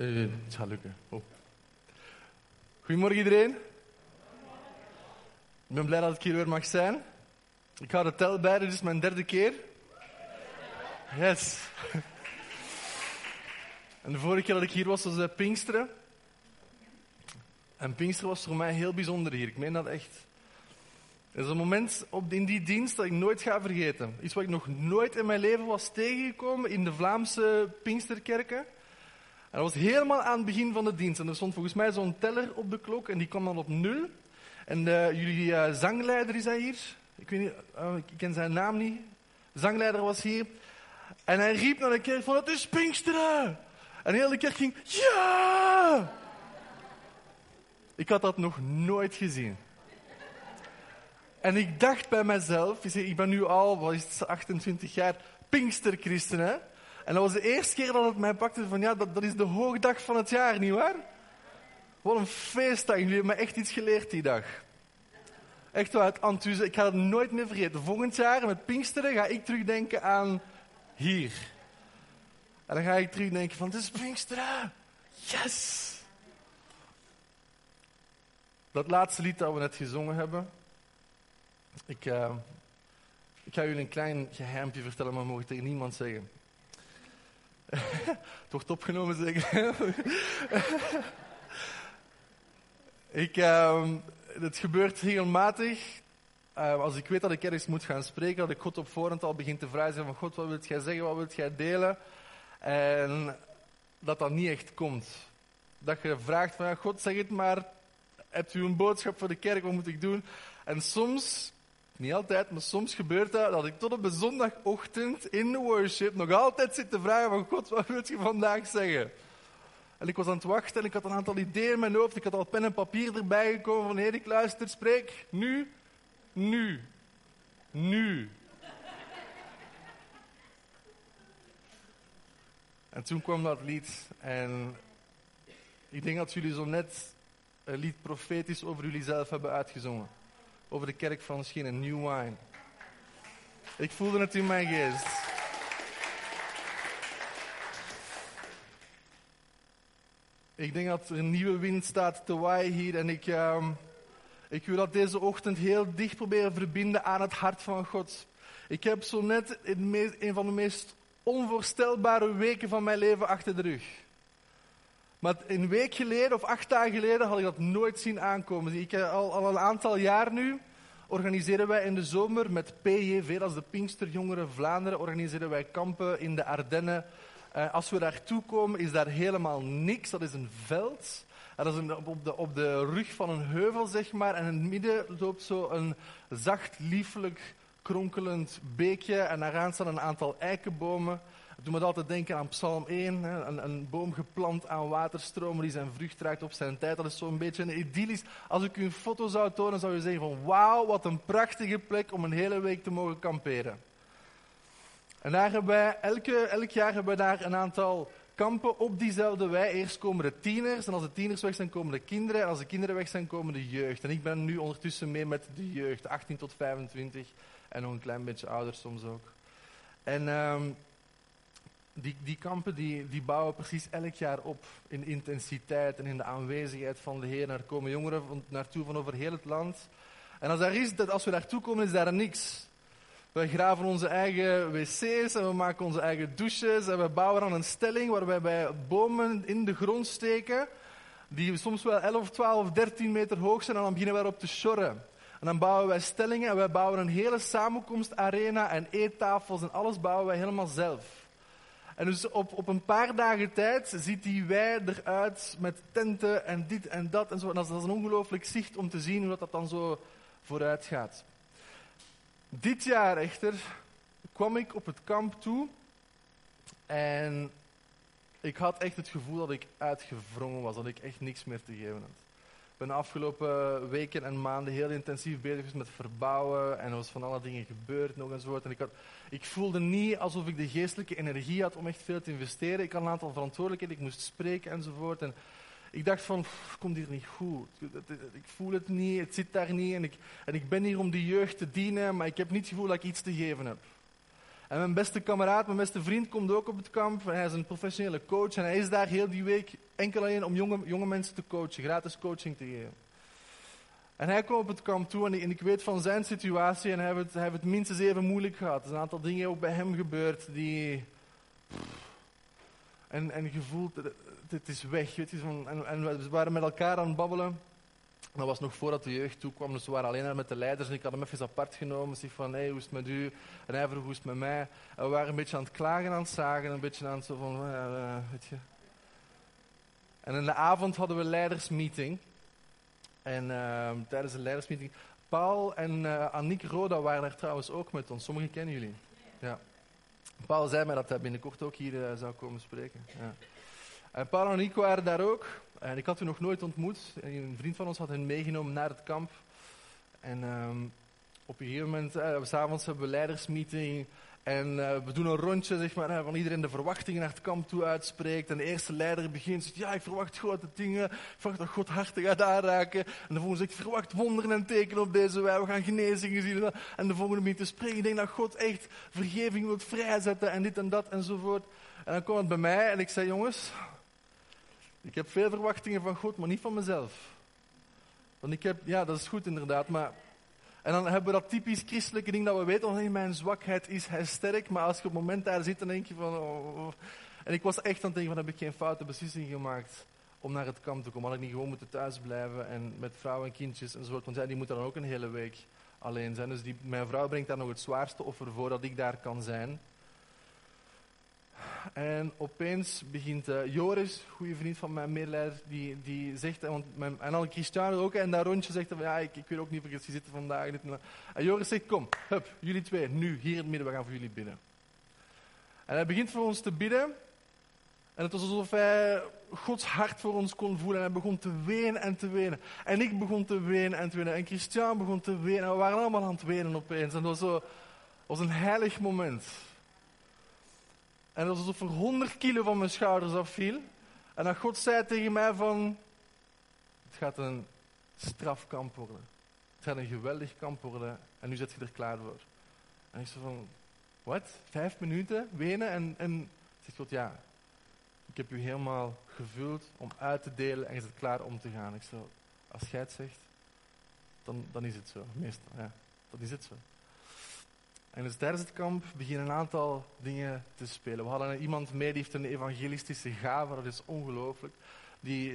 Uh, het gaat lukken. Oh. Goedemorgen iedereen. Ik ben blij dat ik hier weer mag zijn. Ik ga de tel bij, dit is mijn derde keer. Yes. En de vorige keer dat ik hier was, was uh, Pinksteren. En Pinksteren was voor mij heel bijzonder hier. Ik meen dat echt. Het is een moment op, in die dienst dat ik nooit ga vergeten. Iets wat ik nog nooit in mijn leven was tegengekomen in de Vlaamse Pinksterkerken. En dat was helemaal aan het begin van de dienst. En er stond volgens mij zo'n teller op de klok en die kwam dan op nul. En uh, jullie uh, zangleider is hij hier. Ik weet niet, uh, ik ken zijn naam niet. De zangleider was hier. En hij riep naar de kerk van, het is Pinksteren! En heel de kerk ging, ja! Ik had dat nog nooit gezien. En ik dacht bij mezelf, ik ben nu al, wat is het, 28 jaar, Pinksterchristen? En dat was de eerste keer dat het mij pakte van, ja, dat, dat is de hoogdag van het jaar, nietwaar? Wat een feestdag, jullie hebben me echt iets geleerd die dag. Echt wel, het enthousiasme, ik ga het nooit meer vergeten. Volgend jaar met Pinksteren ga ik terugdenken aan hier. En dan ga ik terugdenken van, het is Pinksteren. Yes! Dat laatste lied dat we net gezongen hebben, ik, ik ga jullie een klein geheimpje vertellen, maar mogen tegen niemand zeggen. het wordt opgenomen zeker. ik, uh, het gebeurt regelmatig. Uh, als ik weet dat ik ergens moet gaan spreken, dat ik God op voorhand al begin te vragen van God, wat wilt jij zeggen, wat wilt jij delen? En dat dat niet echt komt. Dat je vraagt van God, zeg het maar, hebt u een boodschap voor de kerk, wat moet ik doen? En soms niet altijd, maar soms gebeurt dat dat ik tot op een zondagochtend in de worship nog altijd zit te vragen van God, wat wil je vandaag zeggen? En ik was aan het wachten en ik had een aantal ideeën in mijn hoofd. Ik had al pen en papier erbij gekomen van, ik luister, spreek, nu, nu, nu. En toen kwam dat lied en ik denk dat jullie zo net een lied profetisch over jullie zelf hebben uitgezongen over de kerk van misschien een New Wine. Ik voelde het in mijn geest. Ik denk dat er een nieuwe wind staat te waaien hier en ik, uh, ik wil dat deze ochtend heel dicht proberen verbinden aan het hart van God. Ik heb zo net een van de meest onvoorstelbare weken van mijn leven achter de rug. Maar een week geleden of acht dagen geleden had ik dat nooit zien aankomen. Ik, eh, al, al een aantal jaar nu organiseren wij in de zomer met PJV, dat is de Pinksterjongeren Vlaanderen, organiseren wij kampen in de Ardennen. Uh, als we daartoe komen is daar helemaal niks. Dat is een veld. Dat is een, op, de, op de rug van een heuvel, zeg maar. En in het midden loopt zo een zacht, liefelijk, kronkelend beekje. En daaraan staan een aantal eikenbomen. Doe me altijd denken aan Psalm 1. Hè, een, een, boom geplant aan waterstromen die zijn vrucht draagt op zijn tijd. Dat is zo'n beetje een idyllisch. Als ik u een foto zou tonen, zou je zeggen van wauw, wat een prachtige plek om een hele week te mogen kamperen. En daar hebben wij, elke, elk jaar hebben we daar een aantal kampen op diezelfde wei. Eerst komen de tieners en als de tieners weg zijn komen de kinderen. En als de kinderen weg zijn komen de jeugd. En ik ben nu ondertussen mee met de jeugd, 18 tot 25 en nog een klein beetje ouder soms ook. En... Um, die, die kampen die, die bouwen precies elk jaar op in intensiteit en in de aanwezigheid van de Heer. Er komen jongeren van, naartoe van over heel het land. En als, daar is, dat als we daartoe komen, is daar niks. We graven onze eigen wc's en we maken onze eigen douches en we bouwen dan een stelling waarbij wij bomen in de grond steken die soms wel 11, 12 13 meter hoog zijn en dan beginnen we erop te sjorren. En dan bouwen wij stellingen en wij bouwen een hele samenkomstarena en eettafels en alles bouwen wij helemaal zelf. En dus op, op een paar dagen tijd ziet die wei eruit met tenten en dit en dat en zo. En dat is, een ongelooflijk zicht om te zien hoe dat, dan zo vooruit gaat. Dit jaar echter kwam ik op het kamp toe en ik had echt het gevoel dat ik uitgevrongen was, dat ik echt niks meer te geven had ben de afgelopen weken en maanden heel intensief bezig geweest met verbouwen. En er was van alle dingen gebeurd nog enzovoort. En ik, had, ik voelde niet alsof ik de geestelijke energie had om echt veel te investeren. Ik had een aantal verantwoordelijkheden, ik moest spreken enzovoort. En ik dacht van, het komt hier niet goed. Ik voel het niet, het zit daar niet. En ik, en ik ben hier om de jeugd te dienen, maar ik heb niet het gevoel dat ik iets te geven heb. En mijn beste kameraad, mijn beste vriend komt ook op het kamp. Hij is een professionele coach en hij is daar heel die week enkel alleen om jonge, jonge mensen te coachen, gratis coaching te geven. En hij komt op het kamp toe en ik, weet van zijn situatie en hij heeft, het, het minstens even moeilijk gehad. Er zijn een aantal dingen ook bij hem gebeurd die... En, en gevoeld, het is weg. Weet je, van, en, en we waren met elkaar aan het babbelen. Dat was nog voordat de jeugd toekwam, dus we waren alleen met de leiders. En ik had hem even apart genomen. Zeg van, hey, hoe is het met u? En hij vroeg, hoe is het met mij? En we waren een beetje aan het klagen, aan het zagen. Een beetje aan het zo van, weet je. En in de avond hadden we leidersmeeting. En uh, tijdens de leidersmeeting... Paul en uh, Annick Roda waren daar trouwens ook met ons. Sommigen kennen jullie. Ja. Paul zei mij dat hij binnenkort ook hier uh, zou komen spreken. Ja. En Paul en Annick waren daar ook. En ik had u nog nooit ontmoet. Een vriend van ons had hen meegenomen naar het kamp. En um, op een gegeven moment, uh, s'avonds hebben we leidersmeeting. En uh, we doen een rondje zeg maar, van iedereen de verwachtingen naar het kamp toe uitspreekt. En de eerste leider begint, ja, ik verwacht grote dingen. Ik verwacht dat God harten gaat aanraken. En de volgende zegt, ik verwacht wonderen en tekenen op deze wij. We gaan genezingen zien. En de volgende begint te spreken. Ik denk dat God echt vergeving wil vrijzetten en dit en dat enzovoort. En dan komt het bij mij en ik zei, jongens, ik heb veel verwachtingen van God, maar niet van mezelf. Want ik heb, ja, dat is goed inderdaad, maar... En dan hebben we dat typisch christelijke ding dat we weten, oh mijn zwakheid is hij sterk, maar als je op het moment daar zit, dan denk je van... Oh, oh, oh. En ik was echt aan het denken van, heb ik geen foute beslissing gemaakt om naar het kamp te komen? Had ik niet gewoon moeten thuisblijven en met vrouwen en kindjes enzovoort, want ja, die moeten dan ook een hele week alleen zijn. Dus die, mijn vrouw brengt daar nog het zwaarste offer voor dat ik daar kan zijn. En opeens begint uh, Joris, goede vriend van mijn medeleider, die, die zegt, want mijn, en al Christian ook, en daar rondje zegt van, ja, ik, ik weet ook niet ik zitten vandaag. en Joris zegt, kom, hup, jullie twee, nu, hier in het midden, we gaan voor jullie bidden. En hij begint voor ons te bidden. En het was alsof hij Gods hart voor ons kon voelen. En hij begon te wenen en te wenen. En ik begon te wenen en te wenen. En Christian begon te wenen. En we waren allemaal aan het wenen opeens. En dat was, zo, was een heilig moment. En het was alsof er 100 kilo van mijn schouders afviel. En dat God zei tegen mij van, het gaat een strafkamp worden. Het gaat een geweldig kamp worden en nu zit je er klaar voor. En ik zei van, wat? Vijf minuten wenen en, en zegt God, ja, ik heb u helemaal gevuld om uit te delen en je zit klaar om te gaan. Ik zei, als jij het zegt, dan, dan is het zo. Meestal, ja, dan is het zo. En dus tijdens het kamp beginnen een aantal dingen te spelen. We hadden iemand mee die heeft een evangelistische gave, dat is ongelooflijk.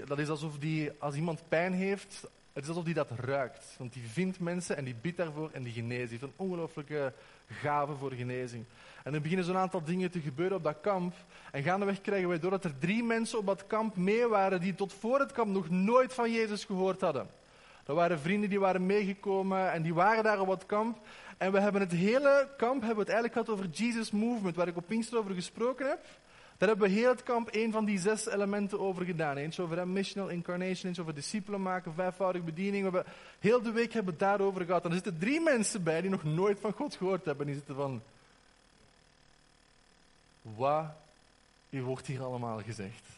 Dat is alsof die, als iemand pijn heeft, het is alsof die dat ruikt. Want die vindt mensen en die bidt daarvoor en die geneest. Die heeft een ongelooflijke gave voor genezing. En er beginnen zo'n aantal dingen te gebeuren op dat kamp. En gaandeweg krijgen wij door dat er drie mensen op dat kamp mee waren die tot voor het kamp nog nooit van Jezus gehoord hadden. Dat waren vrienden die waren meegekomen en die waren daar op het kamp. En we hebben het hele kamp hebben we het eigenlijk gehad over Jesus Movement, waar ik op Pinkster over gesproken heb. Daar hebben we heel het kamp één van die zes elementen over gedaan. Eens over missional incarnation, eens over discipelen maken, vijfvoudige bediening. We hebben, heel de week hebben we het daarover gehad. En er zitten drie mensen bij die nog nooit van God gehoord hebben. Die zitten van... Wat wordt hier allemaal gezegd?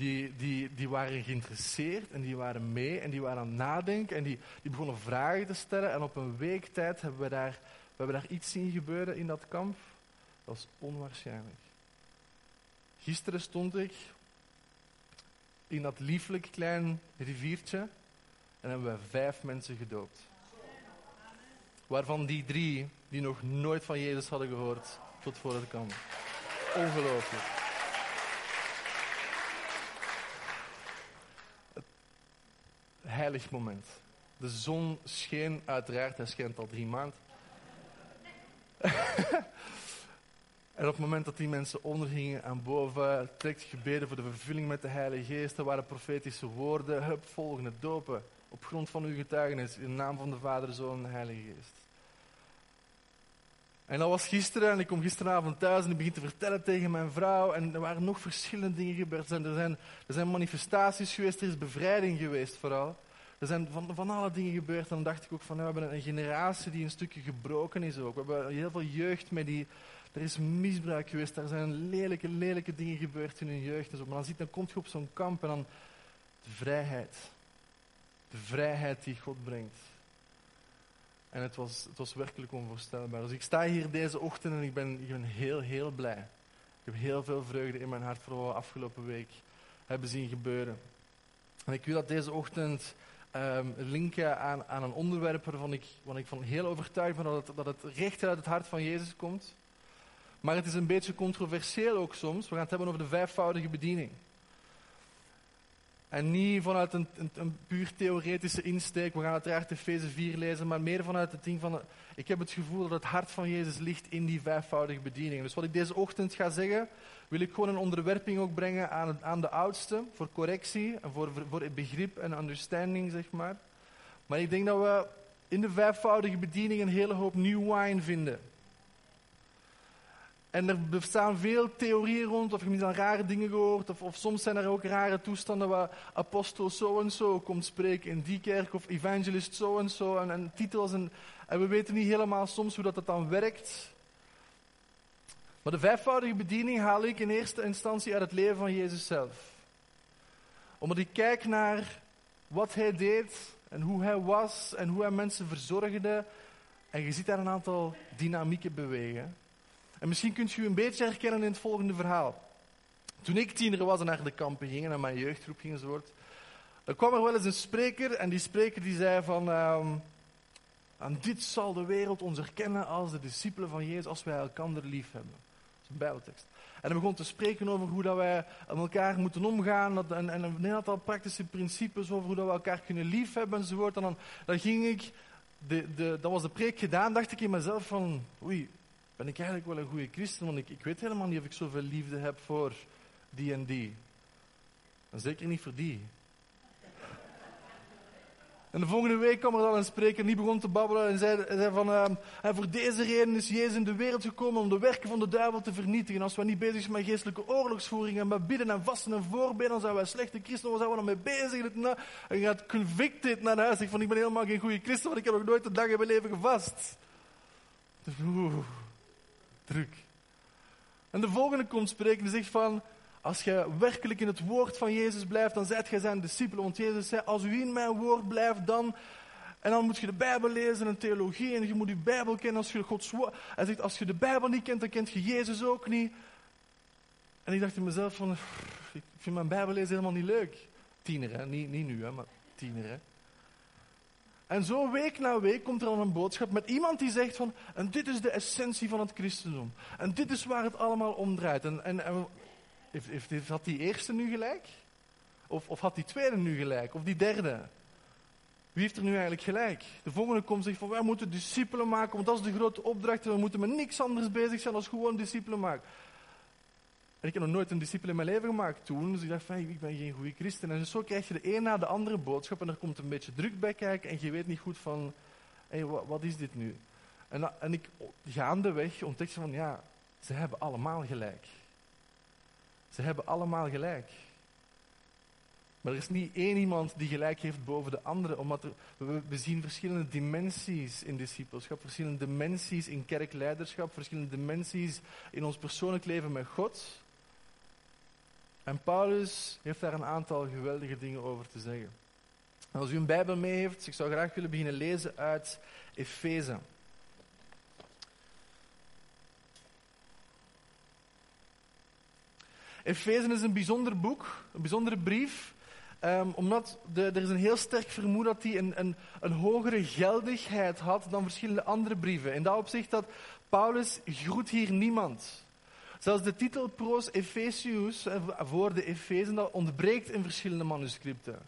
Die, die, die waren geïnteresseerd en die waren mee en die waren aan het nadenken en die, die begonnen vragen te stellen. En op een week tijd hebben we daar, we hebben daar iets zien gebeuren in dat kamp. Dat was onwaarschijnlijk. Gisteren stond ik in dat lieflijk klein riviertje en hebben we vijf mensen gedoopt. Waarvan die drie die nog nooit van Jezus hadden gehoord tot voor het kamp. Ongelooflijk. Heilig moment. De zon scheen uiteraard, hij schijnt al drie maanden. en op het moment dat die mensen ondergingen en boven, trekt gebeden voor de vervulling met de Heilige Geest. Er waren profetische woorden. Hup, volgende dopen. Op grond van uw getuigenis. In de naam van de Vader, Zoon en de Heilige Geest. En dat was gisteren, en ik kom gisteravond thuis en ik begin te vertellen tegen mijn vrouw. En er waren nog verschillende dingen gebeurd. Er zijn, er zijn manifestaties geweest, er is bevrijding geweest vooral. Er zijn van, van alle dingen gebeurd. En dan dacht ik ook van, nou, we hebben een generatie die een stukje gebroken is ook. We hebben heel veel jeugd met die... Er is misbruik geweest, er zijn lelijke, lelijke dingen gebeurd in hun jeugd. En zo. Maar dan, ziet, dan komt je op zo'n kamp en dan... De vrijheid. De vrijheid die God brengt. En het was, het was werkelijk onvoorstelbaar. Dus ik sta hier deze ochtend en ik ben, ik heel, heel blij. Ik heb heel veel vreugde in mijn hart voor wat we afgelopen week hebben zien gebeuren. En ik wil dat deze ochtend um, linken aan, aan een onderwerp waarvan ik, waarvan ik van heel overtuigd ben dat het, dat het recht uit het hart van Jezus komt. Maar het is een beetje controversieel ook soms. We gaan het hebben over de vijfvoudige bediening. En niet vanuit een, een, een, puur theoretische insteek. We gaan uiteraard Efeze 4 lezen, maar meer vanuit het ding van. Ik heb het gevoel dat het hart van Jezus ligt in die vijfvoudige bediening. Dus wat ik deze ochtend ga zeggen, wil ik gewoon een onderwerping ook brengen aan, aan de oudste. Voor correctie en voor, voor begrip en understanding, zeg maar. Maar ik denk dat we in de vijfvoudige bediening een hele hoop new wine vinden. En er bestaan veel theorieën rond, of je hebt al rare dingen gehoord, of, of, soms zijn er ook rare toestanden waar apostel zo en zo komt spreken in die kerk, of evangelist zo en zo, en, en titels. En, en, we weten niet helemaal soms hoe dat, dat dan werkt. Maar de vijfvoudige bediening haal ik in eerste instantie uit het leven van Jezus zelf. Omdat ik kijk naar wat hij deed, en hoe hij was, en hoe hij mensen verzorgde. En je ziet daar een aantal dynamieken bewegen. En misschien kunt u een beetje herkennen in het volgende verhaal. Toen ik tiener was en naar de kampen ging naar mijn jeugdgroep ging enzovoort, kwam er wel eens een spreker en die spreker die zei van, aan dit zal de wereld ons erkennen als de discipelen van Jezus, als wij elkaar lief hebben. Dat is een bijbeltekst. En hij begon te spreken over hoe dat wij met elkaar moeten omgaan. en, en een aantal praktische principes over hoe dat we elkaar kunnen liefhebben enzovoort. En dan, dan ging ik, de, de, dan was de preek gedaan, dacht ik in mezelf van, oei, ben ik eigenlijk wel een goede christen, want ik, ik weet helemaal niet of ik zoveel liefde heb voor die en die. En zeker niet voor die. En de volgende week kwam er dan een spreker, die begon te babbelen en zei, zei van, uh, voor deze reden is Jezus in de wereld gekomen om de werken van de duivel te vernietigen. Als we niet bezig zijn met geestelijke oorlogsvoering en met bidden en vasten en voorbeden, dan zijn wij slechte christenen, waar zijn we dan mee bezig? En je gaat convicted naar huis. Ik van, ik ben helemaal geen goede christen, want ik heb nog nooit een dag in mijn leven gevast. Oeh druk. En de volgende komt spreken en zegt van, als je werkelijk in het woord van Jezus blijft, dan zijt gij zijn discipelen. Want Jezus zei, als u in mijn woord blijft, dan... En dan moet je de Bijbel lezen en theologie en je moet je Bijbel kennen als je Gods woord... Hij zegt, als je de Bijbel niet kent, dan kent je Jezus ook niet. En ik dacht in mezelf van, ik vind mijn Bijbel lezen helemaal niet leuk. Tiener? Niet, niet nu, hè, maar tiener. En zo week na week komt er dan een boodschap met iemand die zegt van, en dit is de essentie van het christendom. En dit is waar het allemaal om draait. En, en, heeft, heeft, had die eerste nu gelijk? Of, of had die tweede nu gelijk? Of die derde? Wie heeft er nu eigenlijk gelijk? De volgende komt zegt van, wij moeten discipelen maken, want dat is de grote opdracht. En we moeten met niks anders bezig zijn dan gewoon discipelen maken. En ik heb nog nooit een discipel in mijn leven gemaakt toen. Dus ik dacht van, ik ben geen goede christen. En zo krijg je de een na de andere boodschap. En er komt een beetje druk bij kijken. En je weet niet goed van, hé, wat, is dit nu? En, en ik gaandeweg ontdekte van, ja, ze hebben allemaal gelijk. Ze hebben allemaal gelijk. Maar er is niet één iemand die gelijk heeft boven de andere, omdat we, we, zien verschillende dimensies in discipelschap, verschillende dimensies in kerkleiderschap, verschillende dimensies in ons persoonlijk leven met God. En Paulus heeft daar een aantal geweldige dingen over te zeggen. als u een Bijbel mee heeft, ik zou graag willen beginnen lezen uit Efeze. Efeze is een bijzonder boek, een bijzondere brief, um, omdat de, er is een heel sterk vermoeden dat hij een, een, een, hogere geldigheid had dan verschillende andere brieven. In dat opzicht dat Paulus groet hier niemand. Zelfs de titel Pros Ephesius, eh, voor de Efezen, dat ontbreekt in verschillende manuscripten.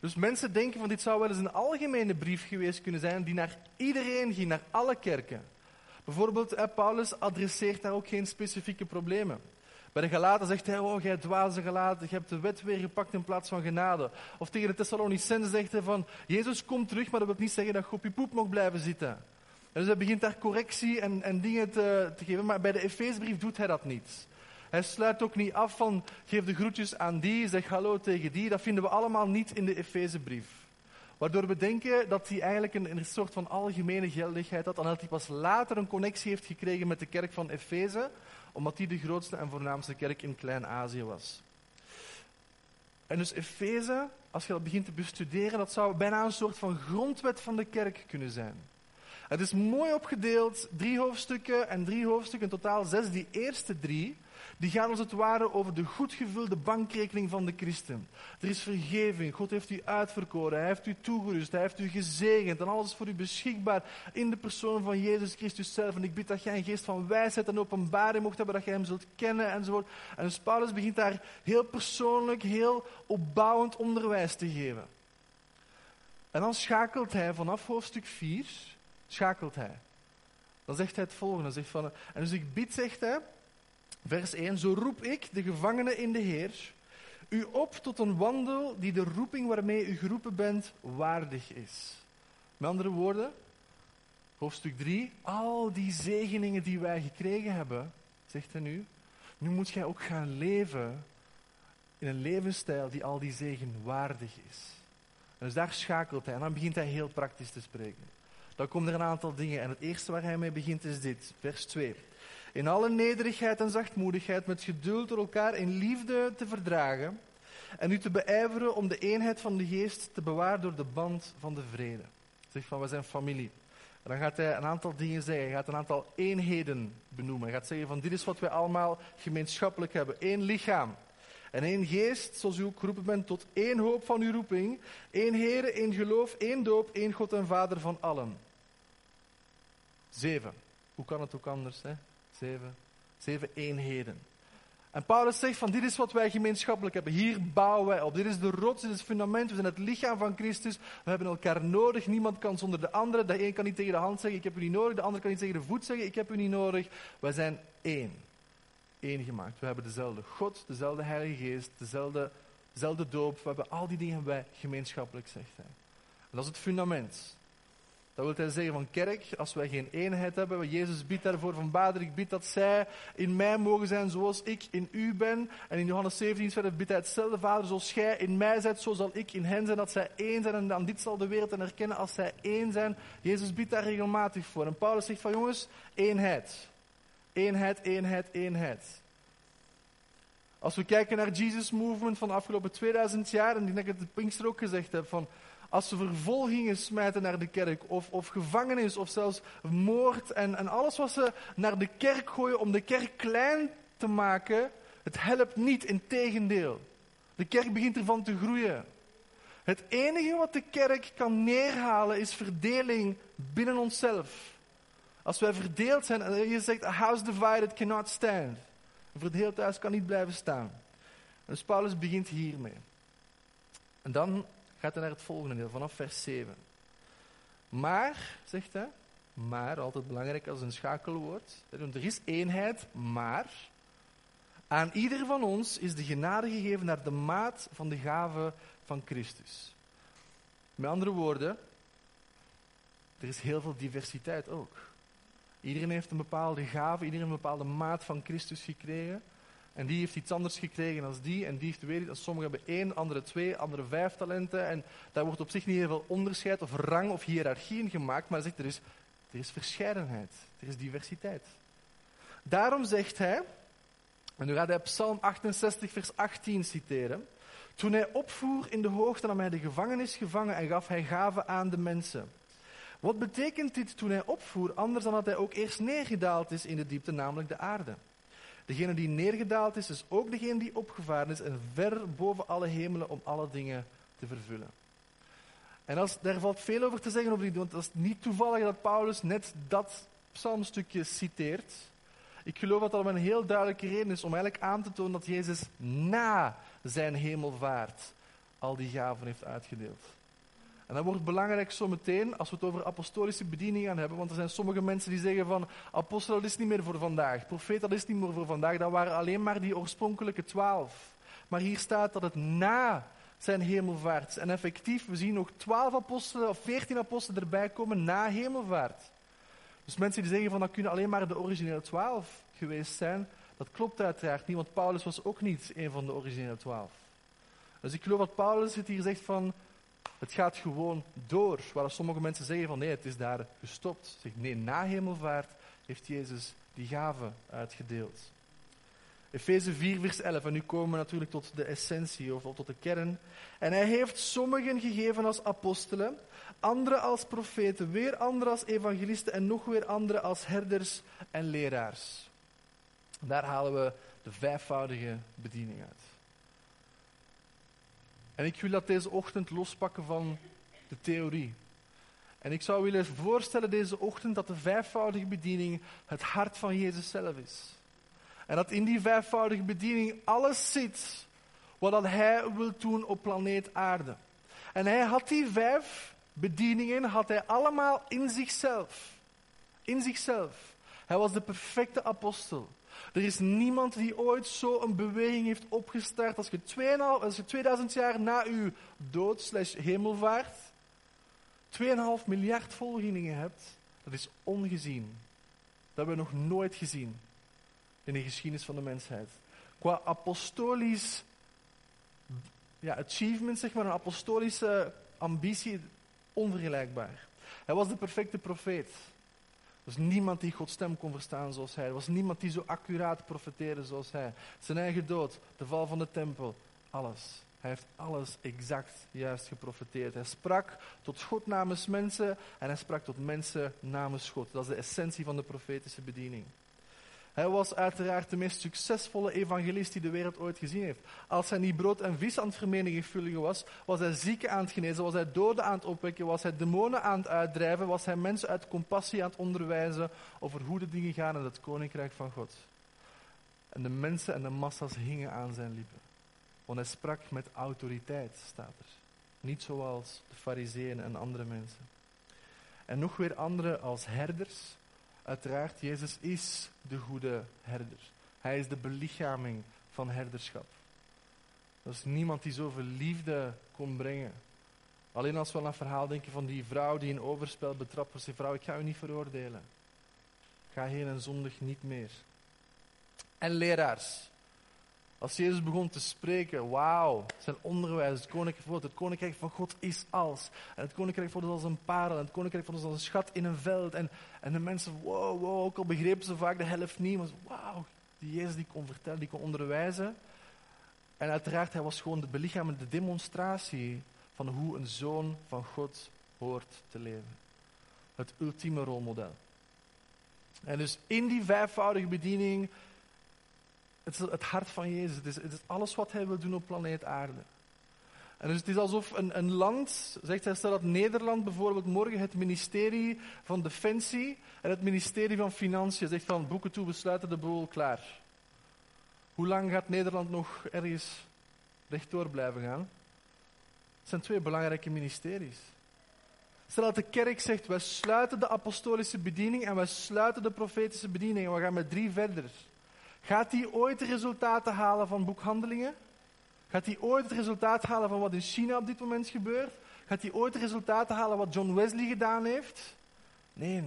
Dus mensen denken van dit zou wel eens een algemene brief geweest kunnen zijn die naar iedereen ging, naar alle kerken. Bijvoorbeeld, eh, Paulus adresseert daar ook geen specifieke problemen. Bij de Galaten zegt hij, oh, jij dwaze Galaten, je hebt de wet weer gepakt in plaats van genade. Of tegen de Thessalonicenzen zegt hij van, Jezus komt terug, maar dat wil niet zeggen dat je op je poep mag blijven zitten dus hij begint daar correctie en, en dingen te, te, geven. Maar bij de Efeesbrief doet hij dat niet. Hij sluit ook niet af van geef de groetjes aan die, zeg hallo tegen die. Dat vinden we allemaal niet in de Efezebrief. Waardoor we denken dat hij eigenlijk een, een soort van algemene geldigheid had. En dat hij pas later een connectie heeft gekregen met de kerk van Efeze. Omdat die de grootste en voornaamste kerk in Klein-Azië was. En dus Efeze, als je dat begint te bestuderen, dat zou bijna een soort van grondwet van de kerk kunnen zijn. Het is mooi opgedeeld, drie hoofdstukken en drie hoofdstukken, in totaal zes. Die eerste drie, die gaan als het ware over de goed gevulde bankrekening van de christen. Er is vergeving, God heeft u uitverkoren, Hij heeft u toegerust, Hij heeft u gezegend en alles is voor u beschikbaar in de persoon van Jezus Christus zelf. En ik bid dat jij een geest van wijsheid en openbaring mocht hebben, dat jij Hem zult kennen enzovoort. En dus Paulus begint daar heel persoonlijk, heel opbouwend onderwijs te geven. En dan schakelt hij vanaf hoofdstuk 4, schakelt hij. Dan zegt hij het volgende. Zegt van, en dus ik bid, zegt hij, vers 1, zo roep ik, de gevangene in de Heer, u op tot een wandel die de roeping waarmee u geroepen bent waardig is. Met andere woorden, hoofdstuk 3, al die zegeningen die wij gekregen hebben, zegt hij nu, nu moet jij ook gaan leven in een levensstijl die al die zegen waardig is. En dus daar schakelt hij en dan begint hij heel praktisch te spreken. Dan komen er een aantal dingen en het eerste waar hij mee begint is dit, vers 2. In alle nederigheid en zachtmoedigheid met geduld door elkaar in liefde te verdragen en u te beijveren om de eenheid van de geest te bewaren door de band van de vrede. Zeg van, we zijn familie. En dan gaat hij een aantal dingen zeggen. Hij gaat een aantal eenheden benoemen. Hij gaat zeggen van, dit is wat wij allemaal gemeenschappelijk hebben. Eén lichaam. En één geest, zoals u ook geroepen bent, tot één hoop van uw roeping. één Heer, één geloof, één doop, één God en Vader van allen. Zeven. Hoe kan het ook anders, hè? Zeven. Zeven eenheden. En Paulus zegt van dit is wat wij gemeenschappelijk hebben. Hier bouwen wij op. Dit is de rots, dit is het fundament. We zijn het lichaam van Christus. We hebben elkaar nodig. Niemand kan zonder de andere. De een kan niet tegen de hand zeggen, ik heb u niet nodig. De ander kan niet tegen de voet zeggen, ik heb u niet nodig. Wij zijn één. Eén gemaakt. We hebben dezelfde God, dezelfde Heilige Geest, dezelfde, dezelfde doop. We hebben al die dingen wij gemeenschappelijk, zegt hij. En dat is het fundament. Dat wil hij zeggen van kerk, als wij geen eenheid hebben, Jezus biedt daarvoor van Vader, ik bid dat zij in mij mogen zijn zoals ik in u ben. En in Johannes 17 verder biedt hij hetzelfde Vader, zoals jij in mij bent, zo zal ik in hen zijn, dat zij één zijn. En dan dit zal de wereld erkennen als zij één zijn. Jezus biedt daar regelmatig voor. En Paulus zegt van jongens, eenheid. Eenheid, eenheid, eenheid. Als we kijken naar Jesus Movement van de afgelopen 2000 jaar, en ik denk dat ik het Pinkster ook gezegd heb, van als ze vervolgingen smijten naar de kerk, of, of gevangenis, of zelfs moord en, en alles wat ze naar de kerk gooien om de kerk klein te maken, het helpt niet, in tegendeel. De kerk begint ervan te groeien. Het enige wat de kerk kan neerhalen is verdeling binnen onszelf. Als wij verdeeld zijn, en je zegt, a house divided cannot stand. Een verdeeld huis kan niet blijven staan. Dus Paulus begint hiermee. En dan gaat hij naar het volgende deel, vanaf vers 7. Maar, zegt hij, maar, altijd belangrijk als een schakelwoord. Er is eenheid, maar aan ieder van ons is de genade gegeven naar de maat van de gave van Christus. Met andere woorden, er is heel veel diversiteit ook. Iedereen heeft een bepaalde gave, iedereen een bepaalde maat van Christus gekregen. En die heeft iets anders gekregen dan die. En die heeft weer iets. Sommigen hebben één, andere twee, andere vijf talenten. En daar wordt op zich niet heel veel onderscheid of rang of hiërarchie in gemaakt. Maar hij zegt, er is, er is verscheidenheid. Er is diversiteit. Daarom zegt hij, en nu gaat hij Psalm 68 vers 18 citeren. Toen hij opvoer in de hoogte nam hij de gevangenis gevangen en gaf hij gaven aan de mensen. Wat betekent dit toen hij opvoer, anders dan dat hij ook eerst neergedaald is in de diepte, namelijk de aarde? Degene die neergedaald is, is ook degene die opgevaren is en ver boven alle hemelen om alle dingen te vervullen. En als, daar valt veel over te zeggen over die, want het is niet toevallig dat Paulus net dat psalmstukje citeert. Ik geloof dat dat een heel duidelijke reden is om eigenlijk aan te tonen dat Jezus na zijn hemelvaart al die gaven heeft uitgedeeld. En dat wordt belangrijk zometeen als we het over apostolische bediening gaan hebben. Want er zijn sommige mensen die zeggen van apostel dat is niet meer voor vandaag. Profeet dat is niet meer voor vandaag. Dat waren alleen maar die oorspronkelijke twaalf. Maar hier staat dat het na zijn hemelvaart. En effectief, we zien nog twaalf apostelen of veertien apostelen erbij komen na hemelvaart. Dus mensen die zeggen van dat kunnen alleen maar de originele twaalf geweest zijn. Dat klopt uiteraard niet, want Paulus was ook niet een van de originele twaalf. Dus ik geloof dat Paulus het hier zegt van het gaat gewoon door. Waar sommige mensen zeggen van nee, het is daar gestopt. Nee, na hemelvaart heeft Jezus die gave uitgedeeld. Efeze 4, vers 11. En nu komen we natuurlijk tot de essentie, of tot de kern. En hij heeft sommigen gegeven als apostelen, anderen als profeten, weer anderen als evangelisten en nog weer anderen als herders en leraars. Daar halen we de vijfvoudige bediening uit. En ik wil dat deze ochtend lospakken van de theorie. En ik zou willen voorstellen deze ochtend dat de vijfvoudige bediening het hart van Jezus zelf is. En dat in die vijfvoudige bediening alles zit wat Hij wil doen op planeet aarde. En Hij had die vijf bedieningen, had Hij allemaal in zichzelf. In zichzelf. Hij was de perfecte apostel. Er is niemand die ooit zo een beweging heeft opgestart als je, 2,5, als je 2000 jaar na uw dood slash hemelvaart 2,5 miljard volgelingen hebt. Dat is ongezien. Dat hebben we nog nooit gezien in de geschiedenis van de mensheid. Qua apostolisch ja, achievement, zeg maar, een apostolische ambitie, onvergelijkbaar. Hij was de perfecte profeet. Was niemand die Gods stem kon verstaan zoals hij. Er was niemand die zo accuraat profeteerde zoals hij. Zijn eigen dood, de val van de tempel, alles. Hij heeft alles exact juist geprofeteerd. Hij sprak tot God namens mensen en hij sprak tot mensen namens God. Dat is de essentie van de profetische bediening. Hij was uiteraard de meest succesvolle evangelist die de wereld ooit gezien heeft. Als hij niet brood en vis aan het vermenigvuldigen was, was hij zieken aan het genezen, was hij doden aan het opwekken, was hij demonen aan het uitdrijven, was hij mensen uit compassie aan het onderwijzen over hoe de dingen gaan in het koninkrijk van God. En de mensen en de massa's hingen aan zijn lippen. Want hij sprak met autoriteit, staat er. Niet zoals de fariseeën en andere mensen. En nog weer andere als herders. Uiteraard, Jezus is de goede herder. Hij is de belichaming van herderschap. Er is niemand die zoveel liefde kon brengen. Alleen als we aan het verhaal denken van die vrouw die in overspel betrapt was. Die vrouw, ik ga u niet veroordelen. Ga heen en zondig niet meer. En leraars. Als Jezus begon te spreken, wauw, zijn onderwijs, het koninkrijk van God, het koninkrijk van God is als. En het koninkrijk van God is als een parel, en het koninkrijk van God is als een schat in een veld. En, en de mensen, wow, wow, ook al begrepen ze vaak de helft niet, maar wauw, die Jezus die kon vertellen, die kon onderwijzen. En uiteraard, hij was gewoon de belichamende demonstratie van hoe een zoon van God hoort te leven. Het ultieme rolmodel. En dus in die vijfvoudige bediening het is het hart van Jezus. Het is, is alles wat hij wil doen op planeet aarde. En dus het is alsof een, een land, zegt hij, stel dat Nederland bijvoorbeeld morgen het ministerie van Defensie en het ministerie van Financiën zegt van boeken toe, we sluiten de boel, klaar. Hoe lang gaat Nederland nog ergens rechtdoor blijven gaan? Het zijn twee belangrijke ministeries. Stel dat de kerk zegt, wij sluiten de apostolische bediening en wij sluiten de profetische bediening en we gaan met drie verder. Gaat hij ooit de resultaten halen van boekhandelingen? Gaat hij ooit het resultaat halen van wat in China op dit moment gebeurt? Gaat hij ooit de resultaten halen wat John Wesley gedaan heeft? Nee,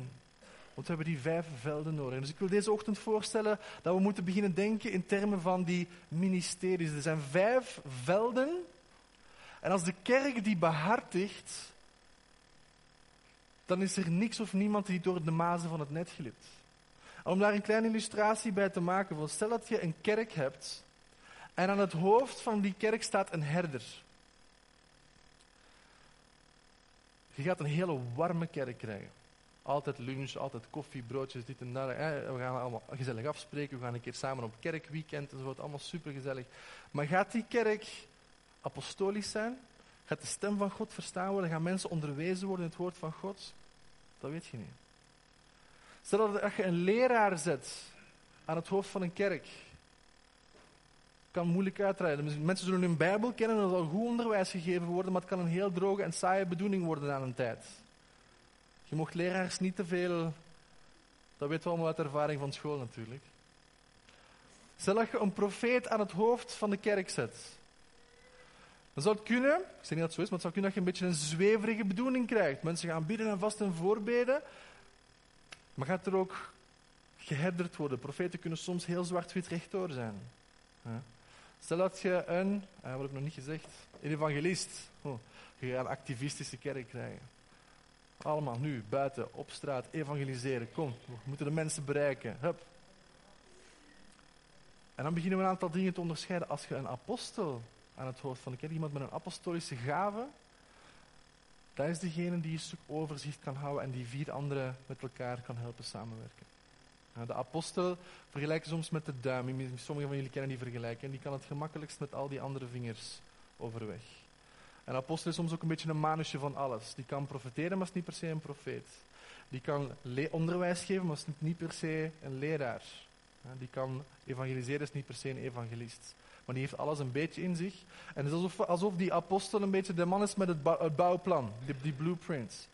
want we hebben die vijf velden nodig. Dus ik wil deze ochtend voorstellen dat we moeten beginnen denken in termen van die ministeries. Er zijn vijf velden. En als de kerk die behartigt, dan is er niks of niemand die door de mazen van het net glipt. Om daar een kleine illustratie bij te maken, stel dat je een kerk hebt en aan het hoofd van die kerk staat een herder. Je gaat een hele warme kerk krijgen. Altijd lunch, altijd koffie, broodjes, dit en dat. We gaan allemaal gezellig afspreken. We gaan een keer samen op kerkweekend enzovoort. Allemaal super gezellig. Maar gaat die kerk apostolisch zijn? Gaat de stem van God verstaan worden? Gaan mensen onderwezen worden in het woord van God? Dat weet je niet. Stel dat je een leraar zet aan het hoofd van een kerk. kan moeilijk uitrijden. Mensen zullen hun Bijbel kennen en er zal goed onderwijs gegeven worden, maar het kan een heel droge en saaie bedoeling worden aan een tijd. Je mocht leraars niet te veel. Dat weten we allemaal uit ervaring van school natuurlijk. Stel dat je een profeet aan het hoofd van de kerk zet. Dan zou het kunnen, ik zeg niet dat het zo is, maar het zou kunnen dat je een beetje een zweverige bedoeling krijgt. Mensen gaan bidden en vast en voorbeden, maar gaat er ook geherderd worden? Profeten kunnen soms heel zwart-wit rechtdoor zijn. Stel dat je een, uh, wat heb ik nog niet gezegd, een evangelist, oh, je gaat een activistische kerk krijgen. Allemaal nu, buiten, op straat, evangeliseren. Kom, we moeten de mensen bereiken. Hup. En dan beginnen we een aantal dingen te onderscheiden. Als je een apostel aan het hoofd van de kerk, iemand met een apostolische gave, dat is degene die een stuk overzicht kan houden en die vier anderen met elkaar kan helpen samenwerken. De apostel vergelijken soms met de duim. Sommigen van jullie kennen die vergelijking. Die kan het gemakkelijkst met al die andere vingers overweg. Een apostel is soms ook een beetje een manusje van alles. Die kan profeteren, maar is niet per se een profeet. Die kan onderwijs geven, maar is niet per se een leraar. Die kan evangeliseren, is niet per se een evangelist. Maar die heeft alles een beetje in zich. En het is alsof, alsof die apostel een beetje de man is met het, bouwplan, die, die blueprints.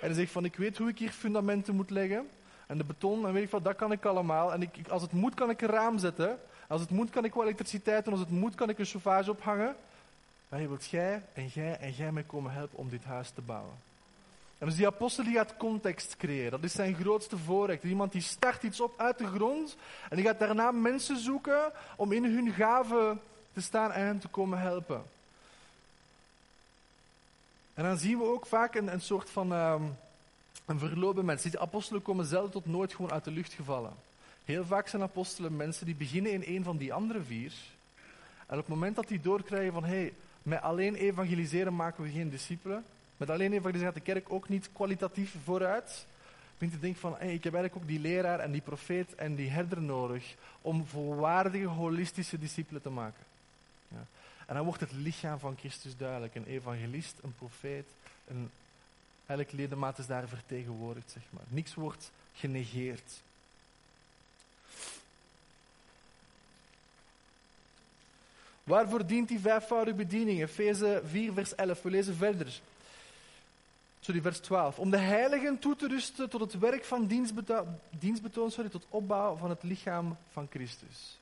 En hij zegt van, ik weet hoe ik hier fundamenten moet leggen. En de beton, en weet ik wat, dat kan ik allemaal. En ik, als het moet, kan ik een raam zetten. Als het moet, kan ik wel elektriciteit doen. Als het moet, kan ik een chauffage ophangen. Maar wilt jij en jij en jij mij komen helpen om dit huis te bouwen. En dus die apostel die gaat context creëren. Dat is zijn grootste voorrecht. Iemand die start iets op uit de grond en die gaat daarna mensen zoeken om in hun gaven te staan en hen te komen helpen. En dan zien we ook vaak een, een soort van um, een verloop mensen. Die apostelen komen zelden tot nooit gewoon uit de lucht gevallen. Heel vaak zijn apostelen mensen die beginnen in een van die andere vier. En op het moment dat die doorkrijgen van, hé, hey, met alleen evangeliseren maken we geen discipelen, met alleen evangeliseren gaat de kerk ook niet kwalitatief vooruit. Begint te denken van, ik heb eigenlijk ook die leraar en die profeet en die herder nodig om volwaardige, holistische discipelen te maken. Ja. En dan wordt het lichaam van Christus duidelijk. Een evangelist, een profeet, een, elk ledemaat is daar vertegenwoordigd, zeg maar. Niks wordt genegeerd. Waarvoor dient die vijfvoudige bediening? Efeze 4, vers 11. We lezen verder. Sorry, vers 12. Om de heiligen toe te rusten tot het werk van dienstbetoon, sorry, tot opbouw van het lichaam van Christus.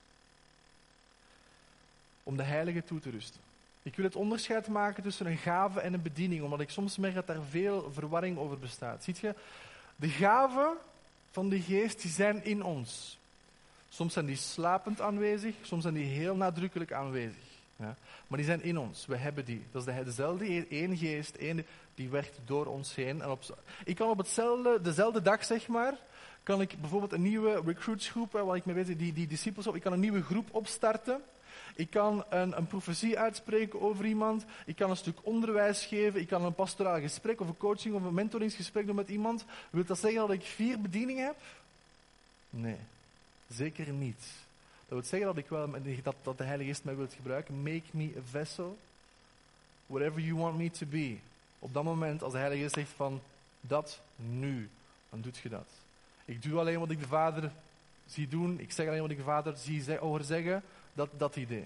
Om de heiligen toe te rusten. Ik wil het onderscheid maken tussen een gave en een bediening, omdat ik soms merk dat daar veel verwarring over bestaat. Ziet je, de gaven van de geest die zijn in ons. Soms zijn die slapend aanwezig, soms zijn die heel nadrukkelijk aanwezig. Ja? Maar die zijn in ons, we hebben die. Dat is dezelfde één geest, één, die werkt door ons heen. En op, ik kan op hetzelfde, dezelfde dag, zeg maar, kan ik bijvoorbeeld een nieuwe recruitsgroep, waar ik mee bezig die, die disciples op, ik kan een nieuwe groep opstarten. Ik kan een, een profetie uitspreken over iemand. Ik kan een stuk onderwijs geven. Ik kan een pastoraal gesprek of een coaching of een mentoringsgesprek doen met iemand. Wil dat zeggen dat ik vier bedieningen heb? Nee. Zeker niet. Dat wil zeggen dat ik wel dat, dat de Heilige Geest mij wilt gebruiken. Make me a vessel. Whatever you want me to be. Op dat moment, als de Heilige Geest zegt van dat nu, dan doet je dat. Ik doe alleen wat ik de Vader zie doen. Ik zeg alleen wat ik de Vader zie hoor zeggen. Dat, dat idee.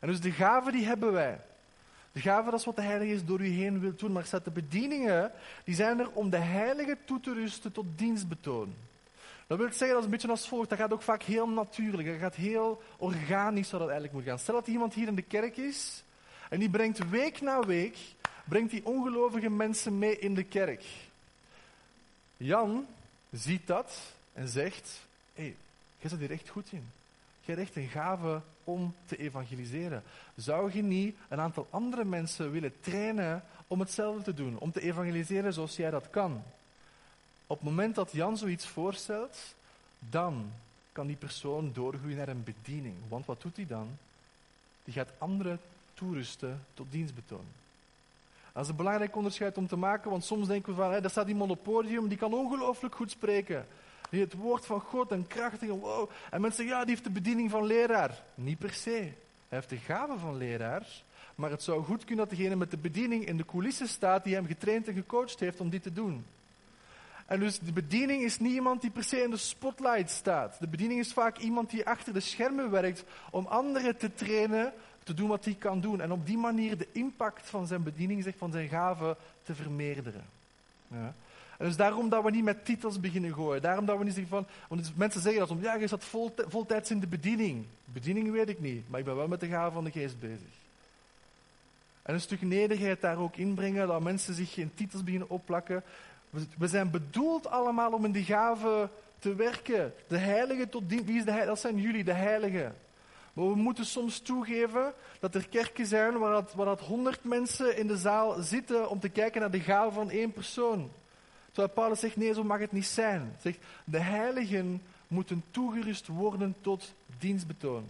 En dus de gaven die hebben wij. De gaven, dat is wat de Heilige Geest door u heen wil doen. Maar zet de bedieningen, die zijn er om de Heilige toe te rusten tot dienstbetoon. Dat wil zeggen, dat is een beetje als volgt. Dat gaat ook vaak heel natuurlijk. Dat gaat heel organisch, zoals dat eigenlijk moet gaan. Stel dat iemand hier in de kerk is en die brengt week na week, brengt die ongelovige mensen mee in de kerk. Jan ziet dat en zegt, hé, hey, jij zit hier echt goed in. Je hebt echt een gave om te evangeliseren. Zou je niet een aantal andere mensen willen trainen om hetzelfde te doen? Om te evangeliseren zoals jij dat kan? Op het moment dat Jan zoiets voorstelt, dan kan die persoon doorgroeien naar een bediening. Want wat doet hij dan? Die gaat anderen toerusten tot dienstbetoon. Dat is een belangrijk onderscheid om te maken, want soms denken we van, hé, daar staat iemand op podium, die kan ongelooflijk goed spreken. Die het woord van God en krachtig en wow. En mensen zeggen, ja, die heeft de bediening van leraar. Niet per se. Hij heeft de gave van leraar, maar het zou goed kunnen dat degene met de bediening in de coulissen staat die hem getraind en gecoacht heeft om dit te doen. En dus de bediening is niet iemand die per se in de spotlight staat. De bediening is vaak iemand die achter de schermen werkt om anderen te trainen te doen wat hij kan doen. En op die manier de impact van zijn bediening, zeg, van zijn gaven, te vermeerderen. Ja. En dus daarom dat we niet met titels beginnen gooien. Daarom dat we niet zeggen van... Want mensen zeggen dat om, ja, je zat vol, voltijds in de bediening. Bediening weet ik niet, maar ik ben wel met de gaven van de geest bezig. En een stuk nederigheid daar ook inbrengen, dat mensen zich geen titels beginnen opplakken. We zijn bedoeld allemaal om in die gaven te werken. De heilige tot dien. Wie is de heilige? Dat zijn jullie, de heiligen. Maar we moeten soms toegeven dat er kerken zijn waar dat, waar dat honderd mensen in de zaal zitten om te kijken naar de gaven van één persoon. Terwijl Paulus zegt, nee, zo mag het niet zijn. Hij zegt, de heiligen moeten toegerust worden tot dienstbetoon.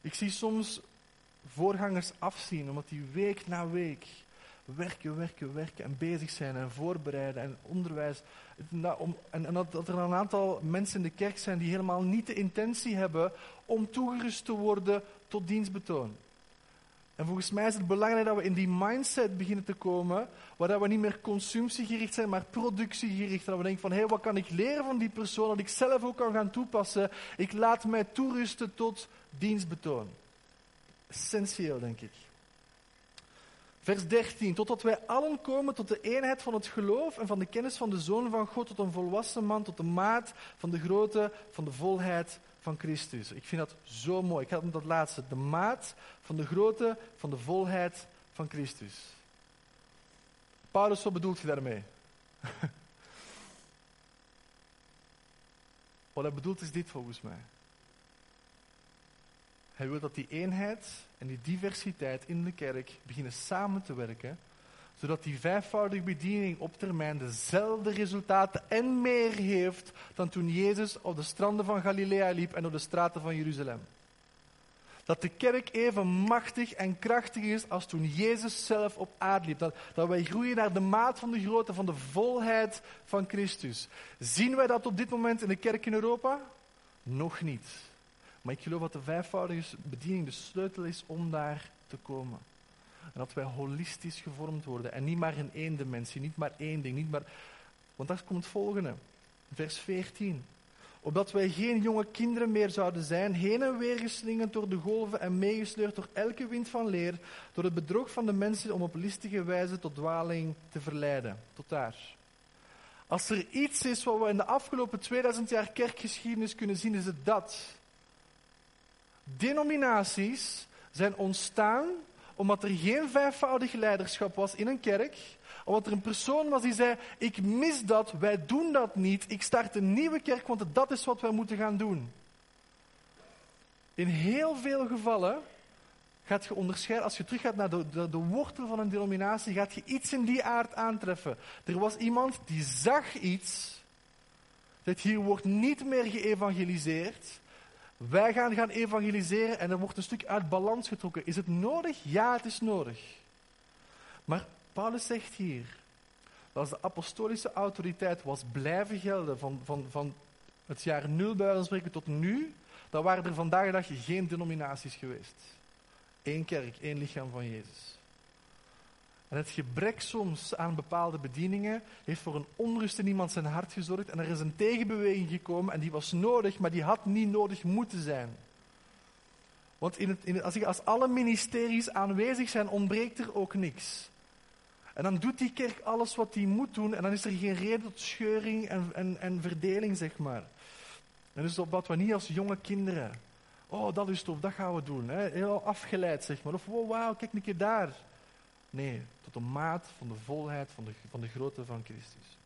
Ik zie soms voorgangers afzien, omdat die week na week werken, werken, werken en bezig zijn en voorbereiden en onderwijs. En, dat, er een aantal mensen in de kerk zijn die helemaal niet de intentie hebben om toegerust te worden tot dienstbetoon. En volgens mij is het belangrijk dat we in die mindset beginnen te komen, waar we niet meer consumptiegericht zijn, maar productiegericht. Dat we denken van, hé, hey, wat kan ik leren van die persoon, dat ik zelf ook kan gaan toepassen. Ik laat mij toerusten tot dienstbetoon. Essentieel, denk ik. Vers 13. Totdat wij allen komen tot de eenheid van het geloof en van de kennis van de Zoon van God, tot een volwassen man, tot de maat van de grootte van de volheid van Christus. Ik vind dat zo mooi. Ik had met dat laatste. De maat van de grootte van de volheid van Christus. Paulus, wat bedoelt je daarmee? wat hij bedoelt is dit volgens mij. Hij wil dat die eenheid en die diversiteit in de kerk beginnen samen te werken, zodat die vijfvoudige bediening op termijn dezelfde resultaten en meer heeft dan toen Jezus op de stranden van Galilea liep en op de straten van Jeruzalem. Dat de kerk even machtig en krachtig is als toen Jezus zelf op aarde liep. Dat, dat wij groeien naar de maat van de grootte, van de volheid van Christus. Zien wij dat op dit moment in de kerk in Europa? Nog niet. Maar ik geloof dat de vijfvoudige bediening de sleutel is om daar te komen. En dat wij holistisch gevormd worden en niet maar in één dimensie, niet maar één ding, niet maar... Want daar komt het volgende, vers 14. Opdat wij geen jonge kinderen meer zouden zijn, heen en weer geslingerd door de golven en meegesleurd door elke wind van leer, door het bedrog van de mensen om op listige wijze tot dwaling te verleiden. Tot daar. Als er iets is wat we in de afgelopen 2000 jaar kerkgeschiedenis kunnen zien, is het dat. Denominaties zijn ontstaan omdat er geen vijfvoudig leiderschap was in een kerk. Omdat er een persoon was die zei, ik mis dat, wij doen dat niet. Ik start een nieuwe kerk, want dat is wat wij moeten gaan doen. In heel veel gevallen gaat je onderscheiden, als je terug gaat naar de, de, de, wortel van een denominatie, gaat je iets in die aard aantreffen. Er was iemand die zag iets, dat hier wordt niet meer geëvangeliseerd. Wij gaan gaan evangeliseren en er wordt een stuk uit balans getrokken. Is het nodig? Ja, het is nodig. Maar Paulus zegt hier, dat als de apostolische autoriteit was blijven gelden van, van, van het jaar nul bij spreken tot nu, dan waren er vandaag de dag geen denominaties geweest. Eén kerk, één lichaam van Jezus. En het gebrek soms aan bepaalde bedieningen heeft voor een onrust in iemand zijn hart gezorgd. En er is een tegenbeweging gekomen en die was nodig, maar die had niet nodig moeten zijn. Want in het, in als, als alle ministeries aanwezig zijn, ontbreekt er ook niks. En dan doet die kerk alles wat die moet doen en dan is er geen reden tot scheuring en, en, en verdeling, zeg maar. En dus op wat we niet als jonge kinderen. Oh, dat is tof, dat gaan we doen. Hè? Heel afgeleid, zeg maar. Of wow, kijk een keer daar. Nee, tot de maat van de volheid van de, van de grootte van Christus.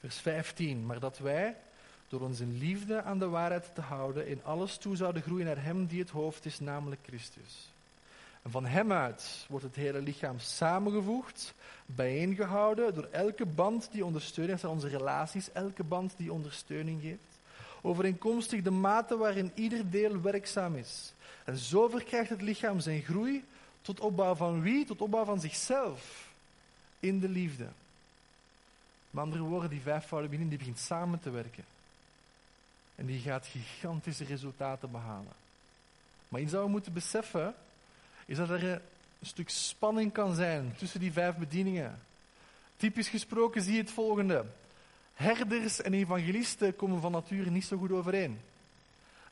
Vers 15. Maar dat wij, door onze liefde aan de waarheid te houden, in alles toe zouden groeien naar Hem die het hoofd is, namelijk Christus. En van Hem uit wordt het hele lichaam samengevoegd, bijeengehouden door elke band die ondersteuning, dat zijn onze relaties, elke band die ondersteuning geeft, overeenkomstig de mate waarin ieder deel werkzaam is. En zo verkrijgt het lichaam zijn groei tot opbouw van wie? Tot opbouw van zichzelf. In de liefde. Met andere woorden, die vijfvoudige bediening die begint samen te werken. En die gaat gigantische resultaten behalen. Maar dat we moeten beseffen, is dat er een stuk spanning kan zijn tussen die vijf bedieningen. Typisch gesproken zie je het volgende. Herders en evangelisten komen van nature niet zo goed overeen.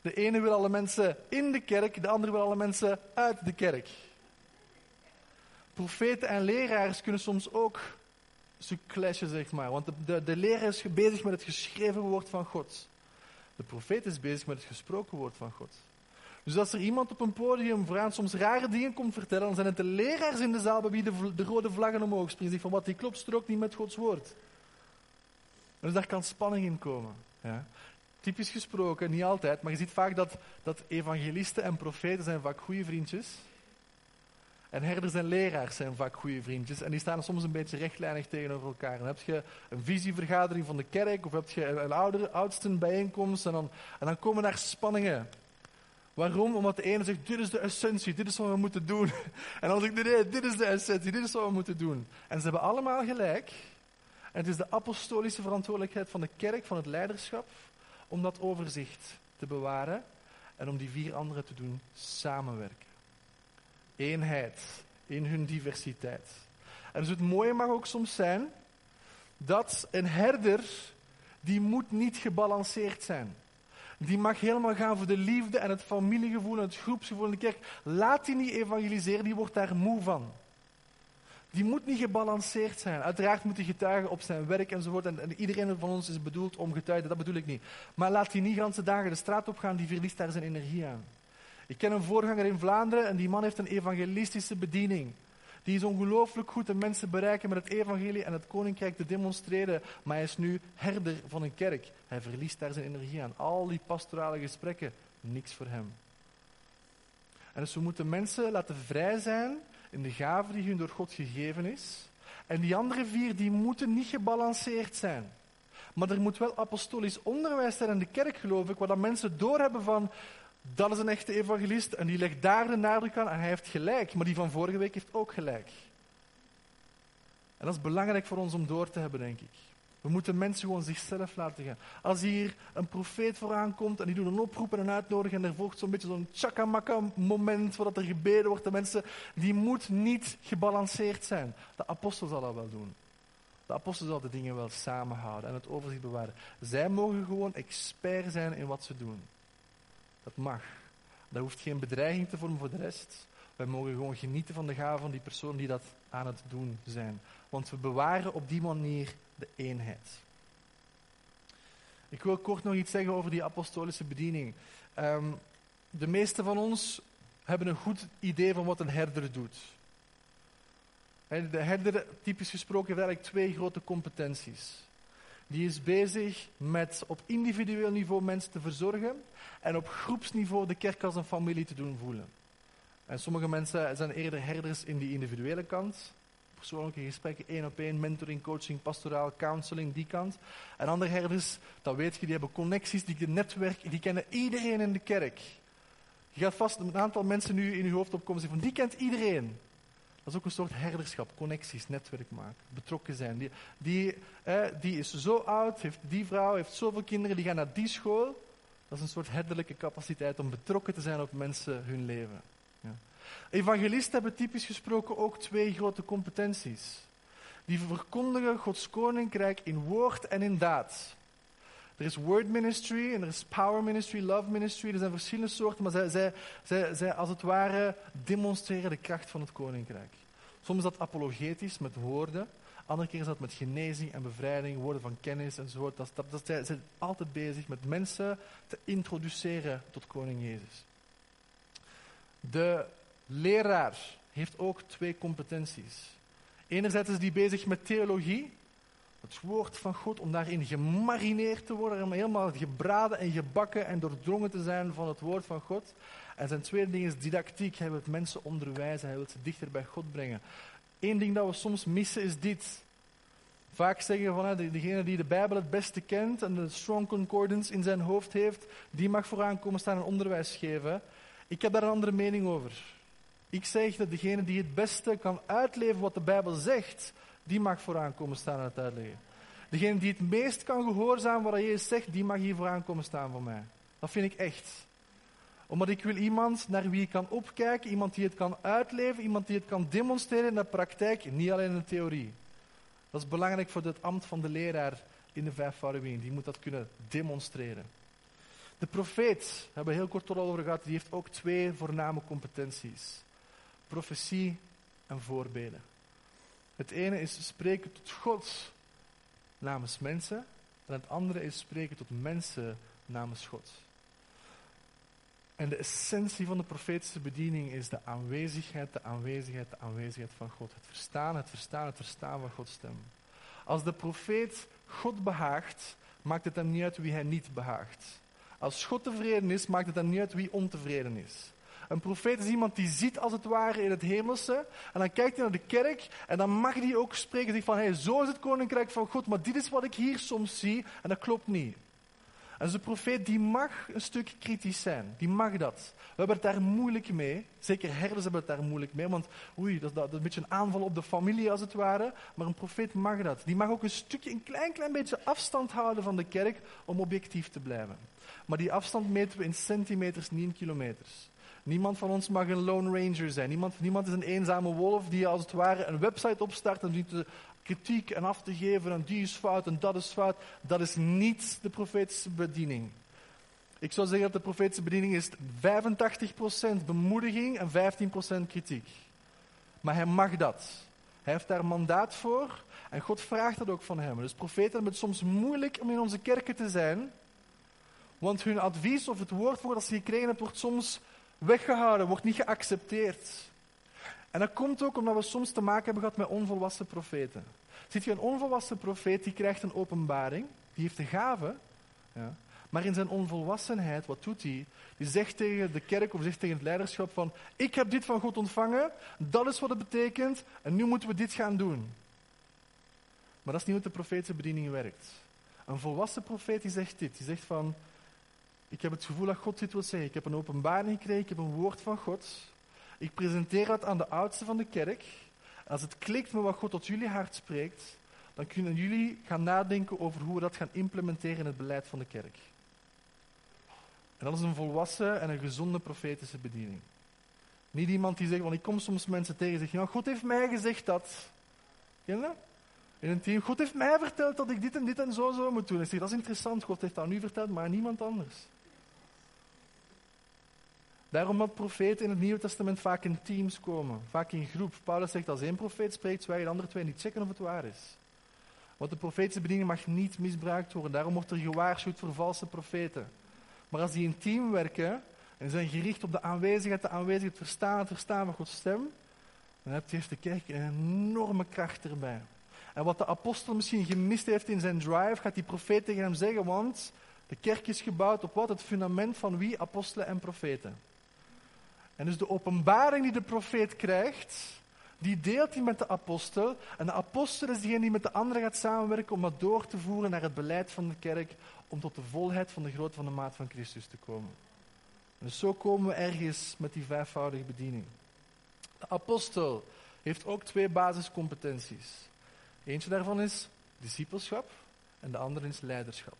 De ene wil alle mensen in de kerk, de andere wil alle mensen uit de kerk profeten en leraars kunnen soms ook zo clashen, zeg maar. Want de, de, leraar is bezig met het geschreven woord van God. De profeet is bezig met het gesproken woord van God. Dus als er iemand op een podium vooraan soms rare dingen komt vertellen, dan zijn het de leraars in de zaal bij wie de, de rode vlaggen omhoog springen. Van wat die klopt, strookt niet met Gods woord. Dus daar kan spanning in komen. Ja. Typisch gesproken, niet altijd, maar je ziet vaak dat, dat evangelisten en profeten zijn vaak goede vriendjes en herders en leraars zijn vaak goede vriendjes. En die staan soms een beetje rechtlijnig tegenover elkaar. Dan heb je een visievergadering van de kerk. Of heb je een ouder, oudsten bijeenkomst. En dan, en dan komen daar spanningen. Waarom? Omdat de ene zegt, dit is de essentie, dit is wat we moeten doen. En dan zegt de nee, dit is de essentie, dit is wat we moeten doen. En ze hebben allemaal gelijk. En het is de apostolische verantwoordelijkheid van de kerk, van het leiderschap, om dat overzicht te bewaren en om die vier anderen te doen samenwerken. Eenheid in hun diversiteit. En dus het mooie mag ook soms zijn dat een herder, die moet niet gebalanceerd zijn. Die mag helemaal gaan voor de liefde en het familiegevoel en het groepsgevoel in de kerk. Laat die niet evangeliseren, die wordt daar moe van. Die moet niet gebalanceerd zijn. Uiteraard moet hij getuigen op zijn werk enzovoort. En, en iedereen van ons is bedoeld om getuigen, dat bedoel ik niet. Maar laat hij niet ganse dagen de straat op gaan, die verliest daar zijn energie aan. Ik ken een voorganger in Vlaanderen en die man heeft een evangelistische bediening. Die is ongelooflijk goed de mensen bereiken met het evangelie en het koninkrijk te demonstreren. Maar hij is nu herder van een kerk. Hij verliest daar zijn energie aan. Al die pastorale gesprekken, niks voor hem. En dus we moeten mensen laten vrij zijn in de gave die hun door God gegeven is. En die andere vier, die moeten niet gebalanceerd zijn. Maar er moet wel apostolisch onderwijs zijn in de kerk, geloof ik, waar dat mensen doorhebben van, dat is een echte evangelist en die legt daar de nadruk aan en hij heeft gelijk. Maar die van vorige week heeft ook gelijk. En dat is belangrijk voor ons om door te hebben, denk ik. We moeten mensen gewoon zichzelf laten gaan. Als hier een profeet vooraan komt en die doet een oproep en een uitnodiging en er volgt zo'n beetje zo'n chakamaka moment waar er gebeden wordt, de mensen, die moet niet gebalanceerd zijn. De apostel zal dat wel doen. De apostel zal de dingen wel samenhouden en het overzicht bewaren. Zij mogen gewoon expert zijn in wat ze doen. Dat mag. Dat hoeft geen bedreiging te vormen voor de rest. Wij mogen gewoon genieten van de gave van die persoon die dat aan het doen zijn. Want we bewaren op die manier de eenheid. Ik wil kort nog iets zeggen over die apostolische bediening. Um, de meeste van ons hebben een goed idee van wat een herder doet. De herder, typisch gesproken, heeft eigenlijk twee grote competenties. Die is bezig met op individueel niveau mensen te verzorgen en op groepsniveau de kerk als een familie te doen voelen. En sommige mensen zijn eerder herders in die individuele kant. Persoonlijke gesprekken, één op één, mentoring, coaching, pastoraal, counseling, die kant. En andere herders, dat weet je, die hebben connecties, die netwerk, die kennen iedereen in de kerk. Je gaat vast een aantal mensen nu in je hoofd opkomen en zeggen van, die kent iedereen. Dat is ook een soort herderschap, connecties, netwerk maken, betrokken zijn. Die, die, die is zo oud, heeft die vrouw heeft zoveel kinderen, die gaan naar die school. Dat is een soort herderlijke capaciteit om betrokken te zijn op mensen hun leven. Ja. Evangelisten hebben typisch gesproken ook twee grote competenties. Die verkondigen Gods koninkrijk in woord en in daad. Er is word ministry en er is power ministry, love ministry. Er zijn verschillende soorten, maar zij, zij, zij, zij als het ware demonstreren de kracht van het koninkrijk. Soms is dat apologetisch met woorden. Andere keer is dat met genezing en bevrijding, woorden van kennis enzovoort. Dat, dat, dat, zij zijn altijd bezig met mensen te introduceren tot koning Jezus. De leraar heeft ook twee competenties. Enerzijds is die bezig met theologie, het woord van God, om daarin gemarineerd te worden, om helemaal gebraden en gebakken en doordrongen te zijn van het woord van God. En zijn tweede ding is didactiek. Hij wil mensen onderwijzen, hij wil ze dichter bij God brengen. Eén ding dat we soms missen is dit. Vaak zeggen van degene die de Bijbel het beste kent en de strong concordance in zijn hoofd heeft, die mag vooraan komen staan en onderwijs geven. Ik heb daar een andere mening over. Ik zeg dat degene die het beste kan uitleven wat de Bijbel zegt, die mag vooraan komen staan en het uitleggen. Degene die het meest kan gehoorzamen wat Jezus zegt, die mag hier vooraan komen staan voor mij. Dat vind ik echt. Omdat ik wil iemand naar wie ik kan opkijken, iemand die het kan uitleven, iemand die het kan demonstreren in de praktijk, niet alleen in de theorie. Dat is belangrijk voor het ambt van de leraar in de vijf Farouien. Die moet dat kunnen demonstreren. De profeet, hebben we heel kort al over gehad, die heeft ook twee voorname competenties. Profetie en voorbeden. Het ene is spreken tot God namens mensen. En het andere is spreken tot mensen namens God. En de essentie van de profetische bediening is de aanwezigheid, de aanwezigheid, de aanwezigheid van God. Het verstaan, het verstaan, het verstaan van Gods stem. Als de profeet God behaagt, maakt het hem niet uit wie hij niet behaagt. Als God tevreden is, maakt het hem niet uit wie ontevreden is. Een profeet is iemand die ziet als het ware in het hemelse. En dan kijkt hij naar de kerk en dan mag hij ook spreken. Zegt van, hey, zo is het koninkrijk van God, maar dit is wat ik hier soms zie en dat klopt niet. En zo'n profeet die mag een stuk kritisch zijn. Die mag dat. We hebben het daar moeilijk mee. Zeker herders hebben het daar moeilijk mee. Want oei, dat, dat, is een beetje een aanval op de familie als het ware. Maar een profeet mag dat. Die mag ook een stukje, een klein, klein beetje afstand houden van de kerk om objectief te blijven. Maar die afstand meten we in centimeters, niet in kilometers. Niemand van ons mag een lone ranger zijn. Niemand, niemand is een eenzame wolf die als het ware een website opstart en die kritiek en af te geven en die is fout en dat is fout. Dat is niet de profetische bediening. Ik zou zeggen dat de profetische bediening is 85% bemoediging en 15% kritiek. Maar hij mag dat. Hij heeft daar mandaat voor en God vraagt dat ook van hem. Dus profeten hebben het soms moeilijk om in onze kerken te zijn, want hun advies of het woordwoord dat ze gekregen hebben wordt soms weggehouden, wordt niet geaccepteerd. En dat komt ook omdat we soms te maken hebben gehad met onvolwassen profeten. Ziet je, een onvolwassen profeet die krijgt een openbaring, die heeft de gave, ja, maar in zijn onvolwassenheid, wat doet hij? Die zegt tegen de kerk of zegt tegen het leiderschap van, ik heb dit van God ontvangen, dat is wat het betekent, en nu moeten we dit gaan doen. Maar dat is niet hoe de profetische bediening werkt. Een volwassen profeet die zegt dit, die zegt van, ik heb het gevoel dat God dit wil zeggen. Ik heb een openbaring gekregen, ik heb een woord van God. Ik presenteer dat aan de oudste van de kerk. Als het klikt met wat God tot jullie hart spreekt, dan kunnen jullie gaan nadenken over hoe we dat gaan implementeren in het beleid van de kerk. En dat is een volwassen en een gezonde profetische bediening. Niet iemand die zegt, want ik kom soms mensen tegen en zeg, ja, God heeft mij gezegd dat. Ken je dat? In een team, God heeft mij verteld dat ik dit en dit en zo zo moet doen. Ik zeg, dat is interessant, God heeft dat nu verteld, maar niemand anders. Daarom dat profeten in het Nieuwe Testament vaak in teams komen, vaak in groep. Paulus zegt als één profeet spreekt, zwijgen de andere twee niet checken of het waar is. Want de profetische bediening mag niet misbruikt worden. Daarom wordt er gewaarschuwd voor valse profeten. Maar als die in team werken en zijn gericht op de aanwezigheid, de aanwezigheid, verstaan, het verstaan van Gods stem, dan heeft de kerk een enorme kracht erbij. En wat de apostel misschien gemist heeft in zijn drive, gaat die profeet tegen hem zeggen, want de kerk is gebouwd op wat? Het fundament van wie? Apostelen en profeten. En dus de openbaring die de profeet krijgt, die deelt hij met de apostel. En de apostel is degene die met de anderen gaat samenwerken om dat door te voeren naar het beleid van de kerk, om tot de volheid van de grootte van de maat van Christus te komen. En dus zo komen we ergens met die vijfvoudige bediening. De apostel heeft ook twee basiscompetenties. Eentje daarvan is discipelschap en de andere is leiderschap.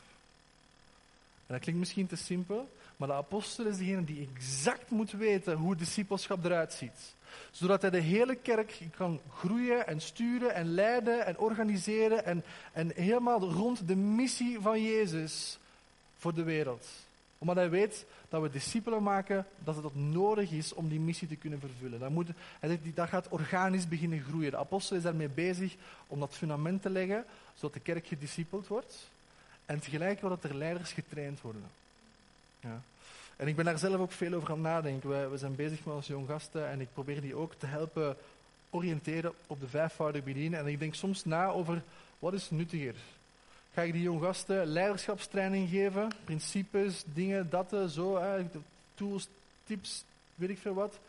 En dat klinkt misschien te simpel, maar de apostel is degene die exact moet weten hoe discipelschap eruit ziet. Zodat hij de hele kerk kan groeien en sturen en leiden en organiseren en, en helemaal rond de missie van Jezus voor de wereld. Omdat hij weet dat we discipelen maken, dat het nodig is om die missie te kunnen vervullen. Dat, moet, gaat organisch beginnen groeien. De apostel is daarmee bezig om dat fundament te leggen, zodat de kerk gediscipeld wordt. En tegelijkertijd dat er leiders getraind worden. Ja. En ik ben daar zelf ook veel over aan het nadenken. We, we zijn bezig met onze jong gasten en ik probeer die ook te helpen oriënteren op de vijfvoudige bediening. En ik denk soms na over wat is nuttiger. Ga ik die jong gasten leiderschapstraining geven, principes, dingen, dat, zo, tools, tips, weet ik veel wat.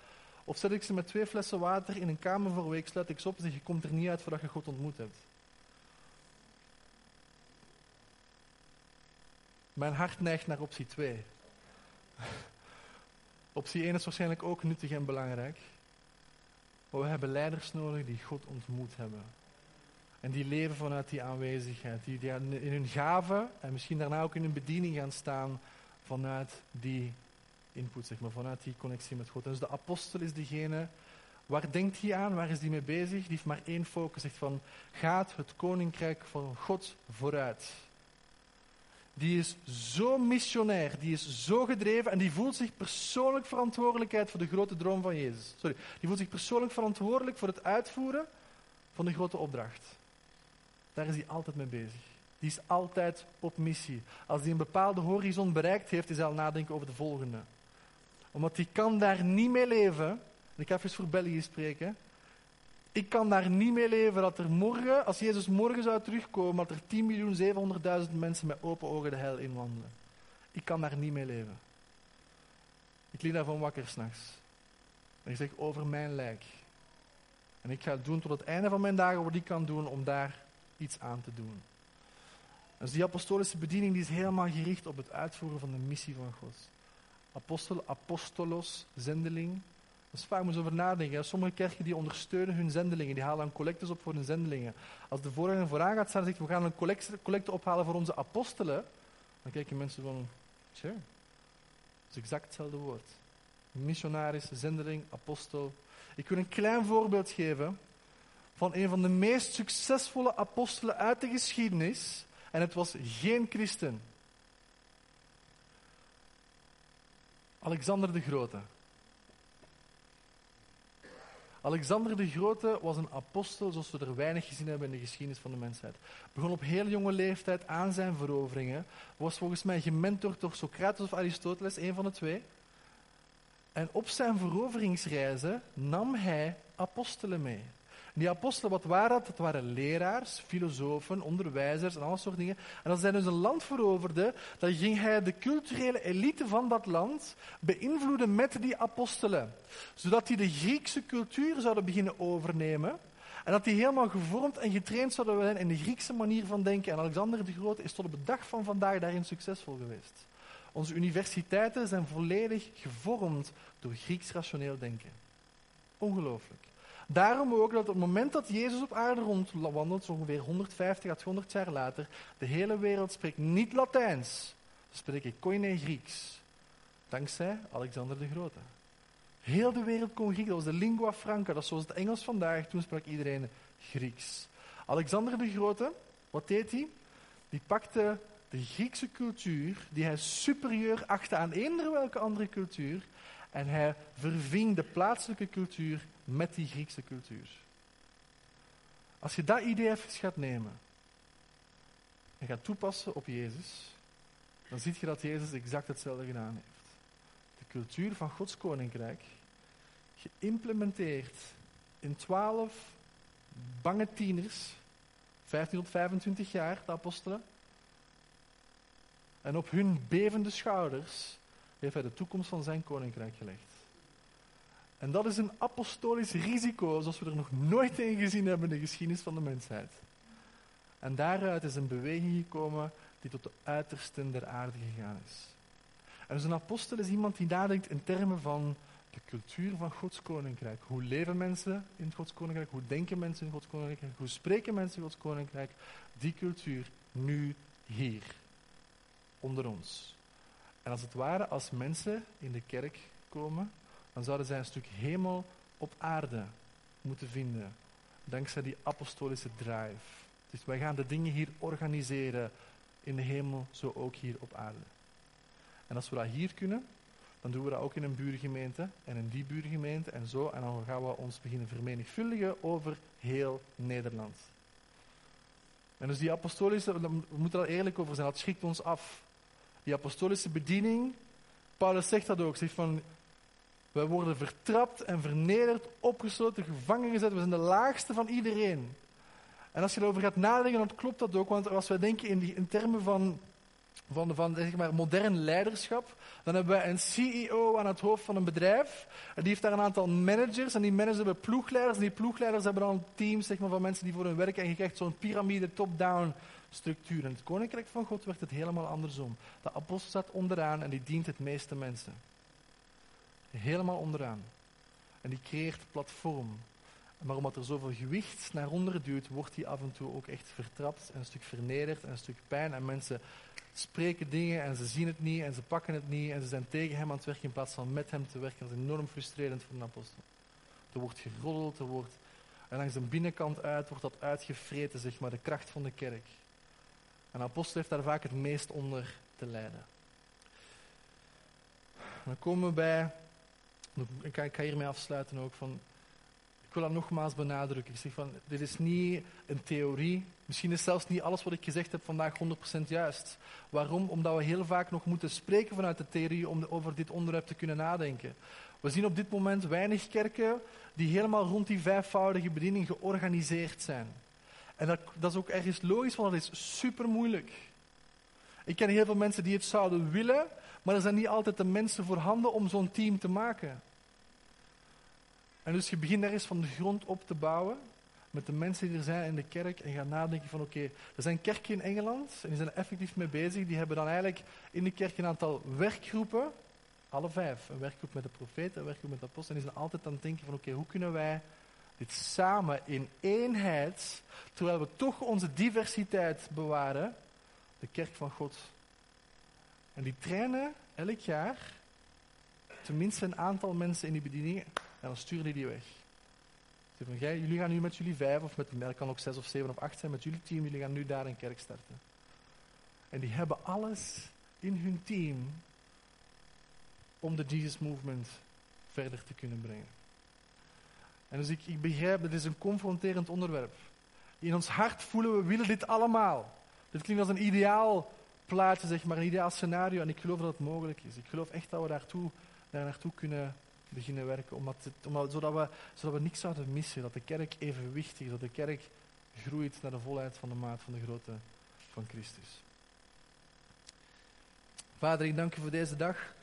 Of zet ik ze met twee flessen water in een kamer voor een week, sluit ik ze op en zeg je komt er niet uit voordat je God ontmoet hebt. Mijn hart neigt naar optie 2. Optie 1 is waarschijnlijk ook nuttig en belangrijk. Maar we hebben leiders nodig die God ontmoet hebben. En die leven vanuit die aanwezigheid. Die, in hun gaven en misschien daarna ook in hun bediening gaan staan vanuit die input, zeg maar, vanuit die connectie met God. dus de apostel is degene, waar denkt hij aan, waar is hij mee bezig? Die heeft maar één focus, zegt van, gaat het koninkrijk van God vooruit die is zo missionair, die is zo gedreven en die voelt zich persoonlijk verantwoordelijkheid voor de grote droom van Jezus. Sorry, die voelt zich persoonlijk verantwoordelijk voor het uitvoeren van de grote opdracht. Daar is hij altijd mee bezig. Die is altijd op missie. Als hij een bepaalde horizon bereikt heeft, is hij al nadenken over de volgende. Omdat hij kan daar niet mee leven. ik ga even voor België spreken. Ik kan daar niet mee leven dat er morgen, als Jezus morgen zou terugkomen, dat er 10.700.000 mensen met open ogen de hel inwandelen. Ik kan daar niet mee leven. Ik lig daarvan wakker s'nachts. En ik zeg over mijn lijk. En ik ga het doen tot het einde van mijn dagen wat ik kan doen om daar iets aan te doen. Dus die apostolische bediening die is helemaal gericht op het uitvoeren van de missie van God. Apostel, apostolos, zendeling. Dat is vaak moet over nadenken. Sommige kerken die ondersteunen hun zendelingen, die halen dan collectes op voor hun zendelingen. Als de voorganger vooraan gaat staan en zegt, we gaan een collecte, collecte ophalen voor onze apostelen, dan kijken mensen van, tja, dat is exact hetzelfde woord. Missionaris, zendeling, apostel. Ik wil een klein voorbeeld geven van een van de meest succesvolle apostelen uit de geschiedenis. En het was geen christen. Alexander de Grote. Alexander de Grote was een apostel zoals we er weinig gezien hebben in de geschiedenis van de mensheid. Begon op heel jonge leeftijd aan zijn veroveringen. Was volgens mij gementord door Socrates of Aristoteles, een van de twee. En op zijn veroveringsreizen nam hij apostelen mee. Die apostelen, wat waren dat? Dat waren leraars, filosofen, onderwijzers en alle soort dingen. En als hij dus een land veroverde, dan ging hij de culturele elite van dat land beïnvloeden met die apostelen. Zodat die de Griekse cultuur zouden beginnen overnemen. En dat die helemaal gevormd en getraind zouden zijn in de Griekse manier van denken. En Alexander de Grote is tot op de dag van vandaag daarin succesvol geweest. Onze universiteiten zijn volledig gevormd door Grieks rationeel denken. Ongelooflijk. Daarom ook dat op het moment dat Jezus op aarde rondwandelt, zo ongeveer 150 à 200 jaar later, de hele wereld spreekt niet Latijns. Ze spreken Koine Grieks. Dankzij Alexander de Grote. Heel de wereld kon Grieks. Dat was de lingua franca. Dat is zoals het Engels vandaag. Toen sprak iedereen Grieks. Alexander de Grote, wat deed hij? Die pakte de Griekse cultuur, die hij superieur achtte aan eender welke andere cultuur, en hij verving de plaatselijke cultuur met die Griekse cultuur. Als je dat idee even gaat nemen en gaat toepassen op Jezus, dan zie je dat Jezus exact hetzelfde gedaan heeft. De cultuur van Gods koninkrijk geïmplementeerd in twaalf bange tieners, 15 tot 25 jaar, de apostelen. En op hun bevende schouders heeft hij de toekomst van zijn koninkrijk gelegd. En dat is een apostolisch risico, zoals we er nog nooit in gezien hebben in de geschiedenis van de mensheid. En daaruit is een beweging gekomen die tot de uitersten der aarde gegaan is. En dus een apostel is iemand die nadenkt in termen van de cultuur van Gods koninkrijk. Hoe leven mensen in Gods koninkrijk? Hoe denken mensen in Gods koninkrijk? Hoe spreken mensen in Gods koninkrijk? Die cultuur nu hier, onder ons. En als het ware, als mensen in de kerk komen, dan zouden zij een stuk hemel op aarde moeten vinden. Dankzij die apostolische drive. Dus wij gaan de dingen hier organiseren in de hemel, zo ook hier op aarde. En als we dat hier kunnen, dan doen we dat ook in een buurgemeente en in die buurgemeente en zo. En dan gaan we ons beginnen vermenigvuldigen over heel Nederland. En dus die apostolische, we moeten er eerlijk over zijn, dat schrikt ons af. Die apostolische bediening, Paulus zegt dat ook, zegt van, wij worden vertrapt en vernederd, opgesloten, gevangen gezet. We zijn de laagste van iedereen. En als je erover gaat nadenken, dan klopt dat ook. Want als wij denken in, in termen van, van, van zeg maar, modern leiderschap, dan hebben wij een CEO aan het hoofd van een bedrijf. En die heeft daar een aantal managers. En die managers hebben ploegleiders. En die ploegleiders hebben dan teams zeg maar, van mensen die voor hun werken. En je krijgt zo'n piramide top-down structuur. En het koninkrijk van God werkt het helemaal andersom. De apostel staat onderaan en die dient het meeste mensen. Helemaal onderaan. En die creëert platform. Maar omdat er zoveel gewicht naar onderen duwt, wordt hij af en toe ook echt vertrapt en een stuk vernederd en een stuk pijn. En mensen spreken dingen en ze zien het niet en ze pakken het niet en ze zijn tegen hem aan het werken in plaats van met hem te werken. Dat is enorm frustrerend voor een apostel. Er wordt geroddeld, er wordt, en langs de binnenkant uit wordt dat uitgevreten, zeg maar, de kracht van de kerk. Een apostel heeft daar vaak het meest onder te lijden. Dan komen we bij ik ga, hiermee afsluiten ook van, ik wil dat nogmaals benadrukken. Ik zeg van, dit is niet een theorie. Misschien is zelfs niet alles wat ik gezegd heb vandaag 100% juist. Waarom? Omdat we heel vaak nog moeten spreken vanuit de theorie om over dit onderwerp te kunnen nadenken. We zien op dit moment weinig kerken die helemaal rond die vijfvoudige bediening georganiseerd zijn. En dat, dat is ook ergens logisch, want dat is super moeilijk. Ik ken heel veel mensen die het zouden willen, maar er zijn niet altijd de mensen voorhanden om zo'n team te maken. En dus je begint ergens van de grond op te bouwen. met de mensen die er zijn in de kerk en ga nadenken van oké, er zijn kerken in Engeland en die zijn er effectief mee bezig. Die hebben dan eigenlijk in de kerk een aantal werkgroepen, alle vijf. Een werkgroep met de profeten, een werkgroep met de apostelen. En die zijn altijd aan het denken van oké, hoe kunnen wij dit samen in eenheid, terwijl we toch onze diversiteit bewaren, de kerk van God. En die trainen elk jaar tenminste een aantal mensen in die bedieningen en dan sturen die die weg. Van, jij, jullie gaan nu met jullie vijf, of met, dat kan ook zes of zeven of acht zijn, met jullie team, jullie gaan nu daar een kerk starten. En die hebben alles in hun team om de Jesus Movement verder te kunnen brengen. En dus ik, ik begrijp, dit is een confronterend onderwerp. In ons hart voelen we willen dit allemaal. Dit klinkt als een ideaal plaatje, zeg maar, een ideaal scenario. En ik geloof dat het mogelijk is. Ik geloof echt dat we daartoe, daar naartoe kunnen beginnen werken. Omdat het, omdat, zodat, we, zodat we niks zouden missen. Dat de kerk evenwichtig is. Dat de kerk groeit naar de volheid van de maat van de grootte van Christus. Vader, ik dank u voor deze dag.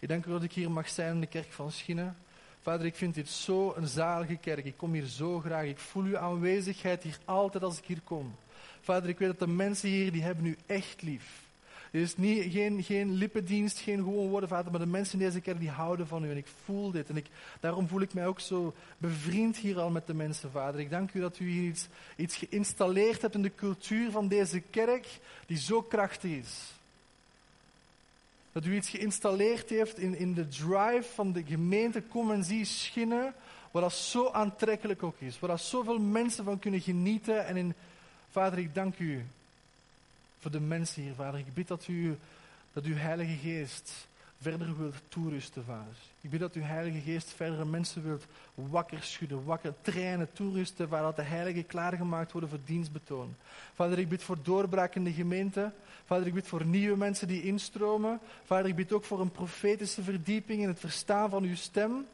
Ik dank u dat ik hier mag zijn in de kerk van Schinnen. Vader, ik vind dit zo een zalige kerk. Ik kom hier zo graag. Ik voel uw aanwezigheid hier altijd als ik hier kom. Vader, ik weet dat de mensen hier, die hebben u echt lief. Dit is niet, geen, geen lippendienst, geen gewoon woorden, Vader, maar de mensen in deze kerk, die houden van u. En ik voel dit. En ik, daarom voel ik mij ook zo bevriend hier al met de mensen, Vader. Ik dank u dat u hier iets, iets geïnstalleerd hebt in de cultuur van deze kerk, die zo krachtig is. Dat u iets geïnstalleerd heeft in, in de drive van de gemeente Kom en Zie Schinnen, waar dat zo aantrekkelijk ook is. Waar zoveel mensen van kunnen genieten. En in, Vader, ik dank u voor de mensen hier, Vader. Ik bid dat u, dat uw Heilige Geest verder wilt toerusten, Vader. Ik bid dat uw Heilige Geest verdere mensen wilt wakker schudden, wakker trainen, toerusten, Vader, dat de Heiligen klaargemaakt worden voor dienstbetoon. Vader, ik bid voor doorbraak in de gemeente. Vader, ik bid voor nieuwe mensen die instromen. Vader, ik bid ook voor een profetische verdieping in het verstaan van uw stem.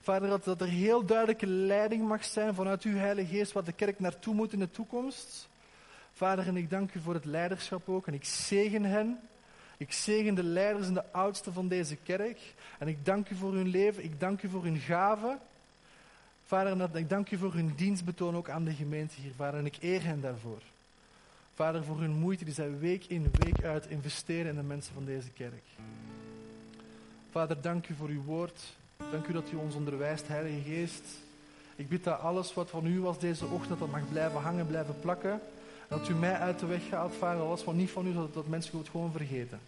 Vader, dat, dat er heel duidelijke leiding mag zijn vanuit uw Heilige Geest, wat de kerk naartoe moet in de toekomst. Vader, en ik dank u voor het leiderschap ook. En ik zegen hen. Ik zegen de leiders en de oudsten van deze kerk. En ik dank u voor hun leven. Ik dank u voor hun gaven. Vader, en ik dank u voor hun dienstbetoon ook aan de gemeente hier. Vader, en ik eer hen daarvoor. Vader, voor hun moeite die zij week in, week uit investeren in de mensen van deze kerk. Vader, dank u voor uw woord. Dank u dat u ons onderwijst, Heilige Geest. Ik bid dat alles wat van u was deze ochtend, dat mag blijven hangen, blijven plakken. Dat u mij uit de weg gaat, vader. Alles wat niet van u, dat, dat mensen het gewoon vergeten.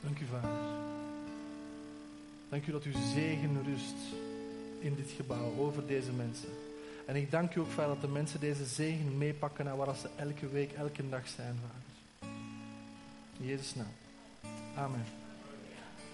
Dank u, vader. Dank u dat uw zegen rust in dit gebouw over deze mensen. En ik dank u ook, vader, dat de mensen deze zegen meepakken naar waar ze elke week, elke dag zijn, vader. In Jezus' naam. Amen.